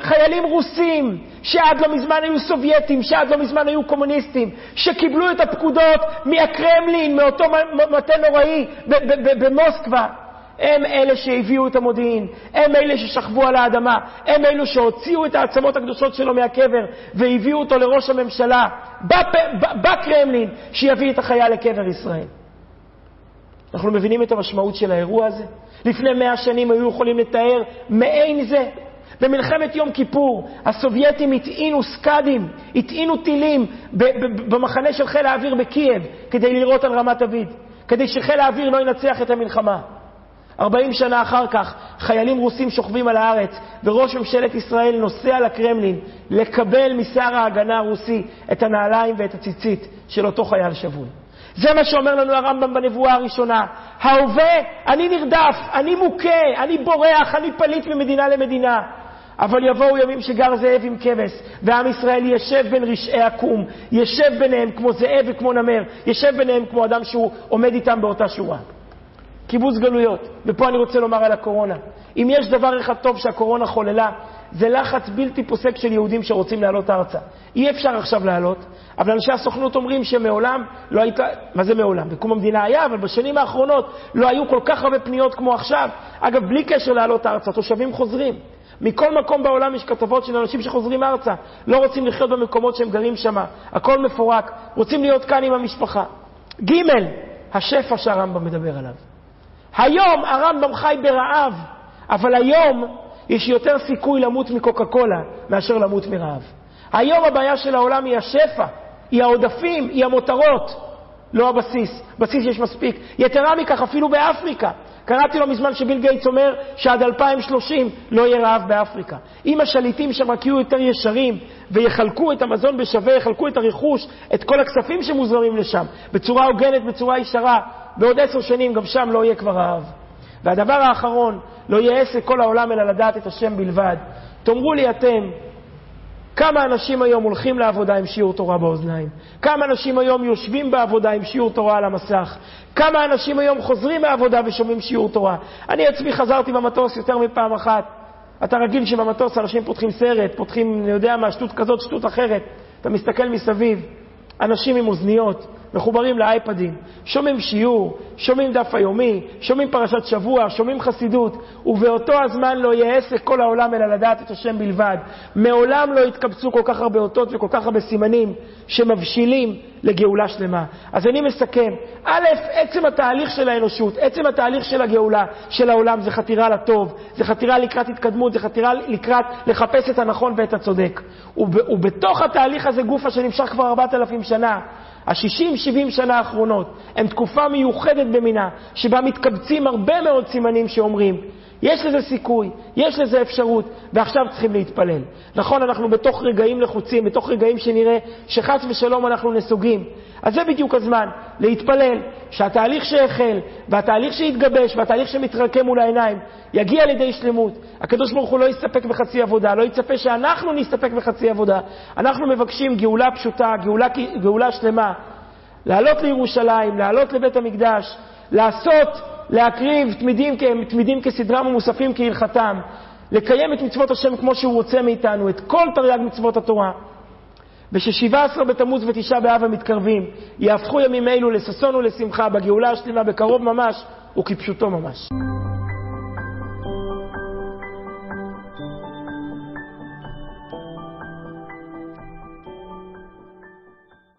חיילים רוסים, שעד לא מזמן היו סובייטים, שעד לא מזמן היו קומוניסטים, שקיבלו את הפקודות מהקרמלין, מאותו מטה נוראי במוסקבה. הם אלה שהביאו את המודיעין, הם אלה ששכבו על האדמה, הם אלו שהוציאו את העצמות הקדושות שלו מהקבר והביאו אותו לראש הממשלה בקרמלין, שיביא את החייל לקבר ישראל. אנחנו מבינים את המשמעות של האירוע הזה? לפני מאה שנים היו יכולים לתאר מעין זה במלחמת יום כיפור הסובייטים הטעינו סקאדים, הטעינו טילים במחנה של חיל האוויר בקייב כדי לירות על רמת דוד, כדי שחיל האוויר לא ינצח את המלחמה. 40 שנה אחר כך חיילים רוסים שוכבים על הארץ וראש ממשלת ישראל נוסע לקרמלין לקבל משר ההגנה הרוסי את הנעליים ואת הציצית של אותו חייל שבוי. זה מה שאומר לנו הרמב"ם בנבואה הראשונה. ההווה, אני נרדף, אני מוכה, אני בורח, אני פליט ממדינה למדינה. אבל יבואו ימים שגר זאב עם כבש, ועם ישראל ישב בין רשעי עקום, ישב ביניהם כמו זאב וכמו נמר, ישב ביניהם כמו אדם שהוא עומד איתם באותה שורה. קיבוץ גלויות. ופה אני רוצה לומר על הקורונה. אם יש דבר אחד טוב שהקורונה חוללה, זה לחץ בלתי פוסק של יהודים שרוצים לעלות ארצה. אי אפשר עכשיו לעלות, אבל אנשי הסוכנות אומרים שמעולם לא הייתה, מה זה מעולם? בקום המדינה היה, אבל בשנים האחרונות לא היו כל כך הרבה פניות כמו עכשיו. אגב, בלי קשר לעלות ארצה, תושבים חוזרים. מכל מקום בעולם יש כתבות של אנשים שחוזרים ארצה, לא רוצים לחיות במקומות שהם גרים שם, הכל מפורק, רוצים להיות כאן עם המשפחה. ג', השפע שהרמב"ם מדבר עליו. היום הרמב"ם חי ברעב, אבל היום יש יותר סיכוי למות מקוקה קולה מאשר למות מרעב. היום הבעיה של העולם היא השפע, היא העודפים, היא המותרות, לא הבסיס. בסיס יש מספיק. יתרה מכך, אפילו באפריקה, קראתי לא מזמן שביל גייטס אומר שעד 2030 לא יהיה רעב באפריקה. אם השליטים שם רק יהיו יותר ישרים ויחלקו את המזון בשווה, יחלקו את הרכוש, את כל הכספים שמוזרמים לשם, בצורה הוגנת, בצורה ישרה, בעוד עשר שנים גם שם לא יהיה כבר רעב. והדבר האחרון, לא יהיה עסק כל העולם אלא לדעת את השם בלבד. תאמרו לי אתם, כמה אנשים היום הולכים לעבודה עם שיעור תורה באוזניים? כמה אנשים היום יושבים בעבודה עם שיעור תורה על המסך? כמה אנשים היום חוזרים מהעבודה ושומעים שיעור תורה? אני עצמי חזרתי במטוס יותר מפעם אחת. אתה רגיל שבמטוס אנשים פותחים סרט, פותחים, אני יודע מה, שטות כזאת, שטות אחרת. אתה מסתכל מסביב, אנשים עם אוזניות, מחוברים לאייפדים, שומעים שיעור, שומעים דף היומי, שומעים פרשת שבוע, שומעים חסידות, ובאותו הזמן לא יהיה עסק כל העולם אלא לדעת את השם בלבד. מעולם לא התקבצו כל כך הרבה אותות וכל כך הרבה סימנים שמבשילים לגאולה שלמה. אז אני מסכם, א', עצם התהליך של האנושות, עצם התהליך של הגאולה של העולם זה חתירה לטוב, זה חתירה לקראת התקדמות, זה חתירה לקראת לחפש את הנכון ואת הצודק. ובתוך התהליך הזה גופה שנמשך כבר ארבעת אלפים שנה, ה-60-70 שנה האחרונות הם תקופה מיוחדת במינה, שבה מתקבצים הרבה מאוד סימנים שאומרים, יש לזה סיכוי, יש לזה אפשרות, ועכשיו צריכים להתפלל. נכון, אנחנו בתוך רגעים לחוצים, בתוך רגעים שנראה שחס ושלום אנחנו נסוגים. אז זה בדיוק הזמן, להתפלל, שהתהליך שהחל, והתהליך שהתגבש, והתהליך שמתרקם מול העיניים, יגיע לידי שלמות. הקדוש ברוך הוא לא יסתפק בחצי עבודה, לא יצפה שאנחנו נסתפק בחצי עבודה. אנחנו מבקשים גאולה פשוטה, גאולה, גאולה שלמה. לעלות לירושלים, לעלות לבית המקדש, לעשות להקריב תמידים, תמידים כסדרם ומוספים כהלכתם, לקיים את מצוות השם כמו שהוא רוצה מאיתנו, את כל תרי"ג מצוות התורה. וששבעה עשרה בתמוז ותשעה באב המתקרבים, יהפכו ימים אלו לששון ולשמחה בגאולה השלמה בקרוב ממש וכפשוטו ממש.